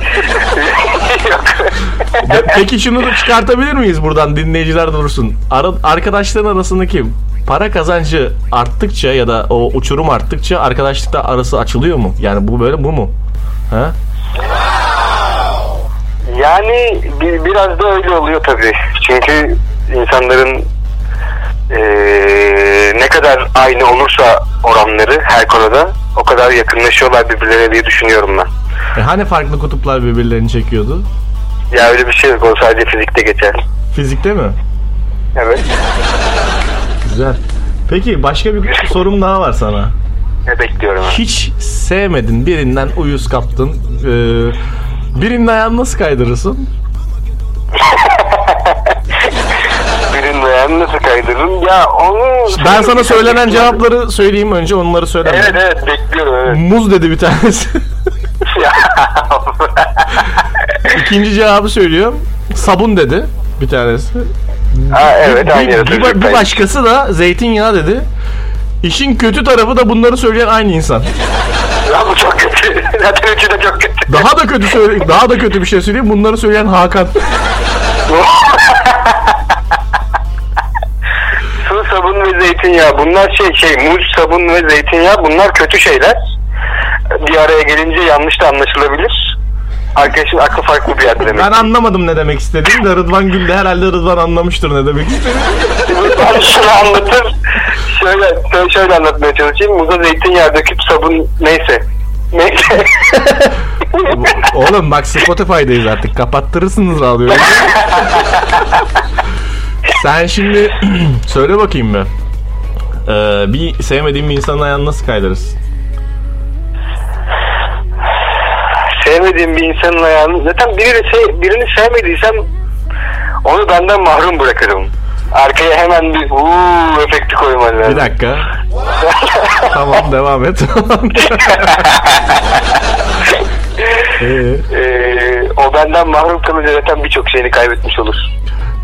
Peki şunu da çıkartabilir miyiz buradan dinleyiciler dursun. Ara, arkadaşların arasındaki para kazancı arttıkça ya da o uçurum arttıkça arkadaşlıkta arası açılıyor mu? Yani bu böyle bu mu? Ha? Yani bir, biraz da öyle oluyor tabii. Çünkü insanların eee, ne kadar aynı olursa oranları her konuda o kadar yakınlaşıyorlar birbirlerine diye düşünüyorum ben. E hani farklı kutuplar birbirlerini çekiyordu? Ya öyle bir şey yok. O sadece fizikte geçer. Fizikte mi? Evet. Güzel. Peki başka bir sorum daha var sana. Ne bekliyorum. Hiç sevmedin birinden uyuz kaptın. Ee, birinin ayağını nasıl kaydırırsın? Ayağını nasıl kaydırırım? Ya onu... Ben sana söylenen cevapları söyleyeyim önce onları söyleme. Evet evet bekliyorum evet. Muz dedi bir tanesi. İkinci cevabı söylüyorum. Sabun dedi bir tanesi. ha, evet bir, aynı bir, bir, bir başkası da zeytinyağı dedi. İşin kötü tarafı da bunları söyleyen aynı insan. Ya bu çok kötü. Zaten üçü de çok kötü. Daha da kötü söyle daha da kötü bir şey söyleyeyim. Bunları söyleyen Hakan. Ve zeytinyağı. Bunlar şey şey muz, sabun ve zeytinyağı bunlar kötü şeyler. Bir araya gelince yanlış da anlaşılabilir. Arkadaşın aklı farklı bir yerde demek. Ben anlamadım ne demek istediğini de Rıdvan güldü. Herhalde Rıdvan anlamıştır ne demek istediğini. Ben şunu anlatır. Şöyle, şöyle, şöyle anlatmaya çalışayım. Muza zeytinyağı döküp sabun neyse. Neyse. Oğlum bak Spotify'dayız artık. Kapattırırsınız radyoyu. Sen şimdi söyle bakayım mı? Ee, bir sevmediğin bir insanın ayağını nasıl kaydırırsın? Sevmediğim bir insanın ayağını zaten birini, sev, birini sevmediysem onu benden mahrum bırakırım. Arkaya hemen bir uuu efekti koyman lazım. Bir dakika. tamam devam et. Ee, Ee, o benden mahrum kalınca zaten birçok şeyini kaybetmiş olur.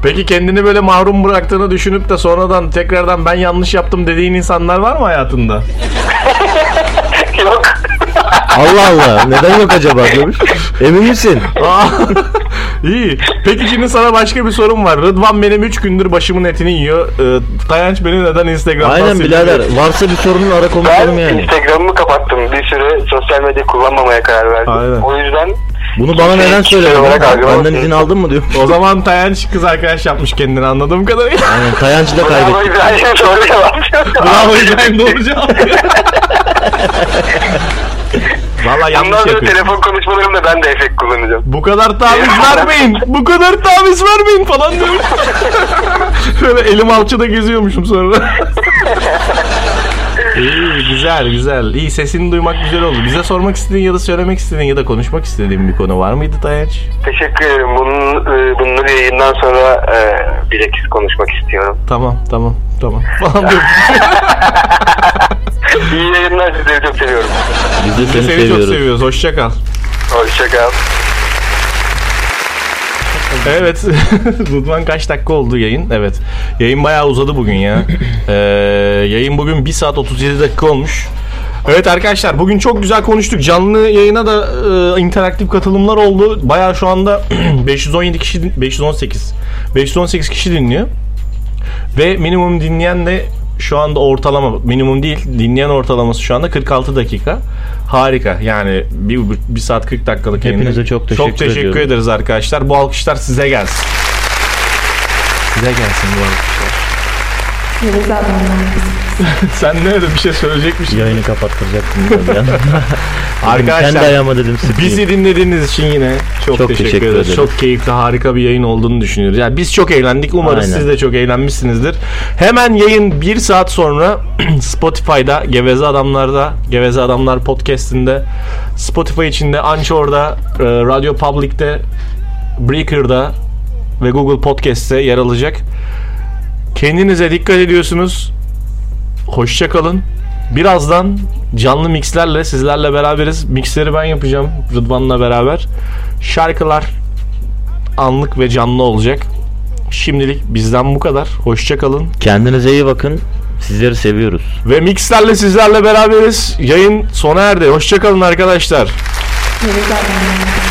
Peki kendini böyle mahrum bıraktığını düşünüp de sonradan tekrardan ben yanlış yaptım dediğin insanlar var mı hayatında? Yok. Allah Allah. Neden yok acaba görüş? Emin misin? Aa, İyi. Peki şimdi sana başka bir sorum var. Rıdvan benim 3 gündür başımın etini yiyor. Ee, Tayanç beni neden Instagram'dan Aynen siliyor? birader. Varsa bir sorunun ara Ben konuşalım yani. Instagram'ımı kapattım. Bir süre sosyal medya kullanmamaya karar verdim. Aynen. O yüzden Bunu bana neden Kişisel söylemedin? olarak argüman Benden izin aldın mı diyor. O zaman Tayanç kız arkadaş yapmış kendini anladığım kadarıyla. Aynen Tayancı da Bravo kaybettik. İbrahim soru cevap. Bravo İbrahim doğru cevap. Valla yanlış Bundan sonra yapıyor. telefon konuşmalarımda ben de efekt kullanacağım. Bu kadar taviz vermeyin. Bu kadar taviz vermeyin falan diyor. Şöyle elim alçıda geziyormuşum sonra. İyi güzel güzel. İyi sesini duymak güzel oldu. Bize sormak istediğin ya da söylemek istediğin ya da konuşmak istediğin bir konu var mıydı Tayanç? Teşekkür ederim. Bunun, e, bunları yayından sonra e, bilakis konuşmak istiyorum. Tamam tamam tamam. Falan. İyi yayınlar sizleri çok seviyorum. Biz de Biz de seni, seni çok seviyoruz. seviyoruz. Hoşça kal. Evet. Rıdvan kaç dakika oldu yayın? Evet. Yayın bayağı uzadı bugün ya. Ee, yayın bugün 1 saat 37 dakika olmuş. Evet arkadaşlar bugün çok güzel konuştuk. Canlı yayına da e, interaktif katılımlar oldu. Bayağı şu anda 517 kişi 518 518 kişi dinliyor. Ve minimum dinleyen de şu anda ortalama minimum değil dinleyen ortalaması şu anda 46 dakika. Harika. Yani bir, bir saat 40 dakikalık yayında. Hepinize çok teşekkür Çok teşekkür ediyorum. ederiz arkadaşlar. Bu alkışlar size gelsin. Size gelsin bu alkışlar. Kızınız. Sen ne öyle bir şey söyleyecekmişsin. Yayını kapattıracaktım. Arkadaşlar Kendi ayağıma dedim sıkayım. Bizi dinlediğiniz için yine çok, Çok teşekkür, teşekkür ederiz. ederim. Çok keyifli, harika bir yayın olduğunu düşünüyoruz. Yani biz çok eğlendik. Umarız Aynen. siz de çok eğlenmişsinizdir. Hemen yayın bir saat sonra Spotify'da, Geveze Adamlar'da, Geveze Adamlar podcast'inde, Spotify içinde, Anchor'da, e, Radio Public'te, Breaker'da ve Google Podcast'te yer alacak. Kendinize dikkat ediyorsunuz. Hoşça kalın. Birazdan canlı mixlerle sizlerle beraberiz. Mixleri ben yapacağım Rıdvan'la beraber. Şarkılar anlık ve canlı olacak. Şimdilik bizden bu kadar. Hoşça kalın. Kendinize iyi bakın. Sizleri seviyoruz. Ve mixlerle sizlerle beraberiz. Yayın sona erdi. Hoşçakalın arkadaşlar. Yeliz ablamla.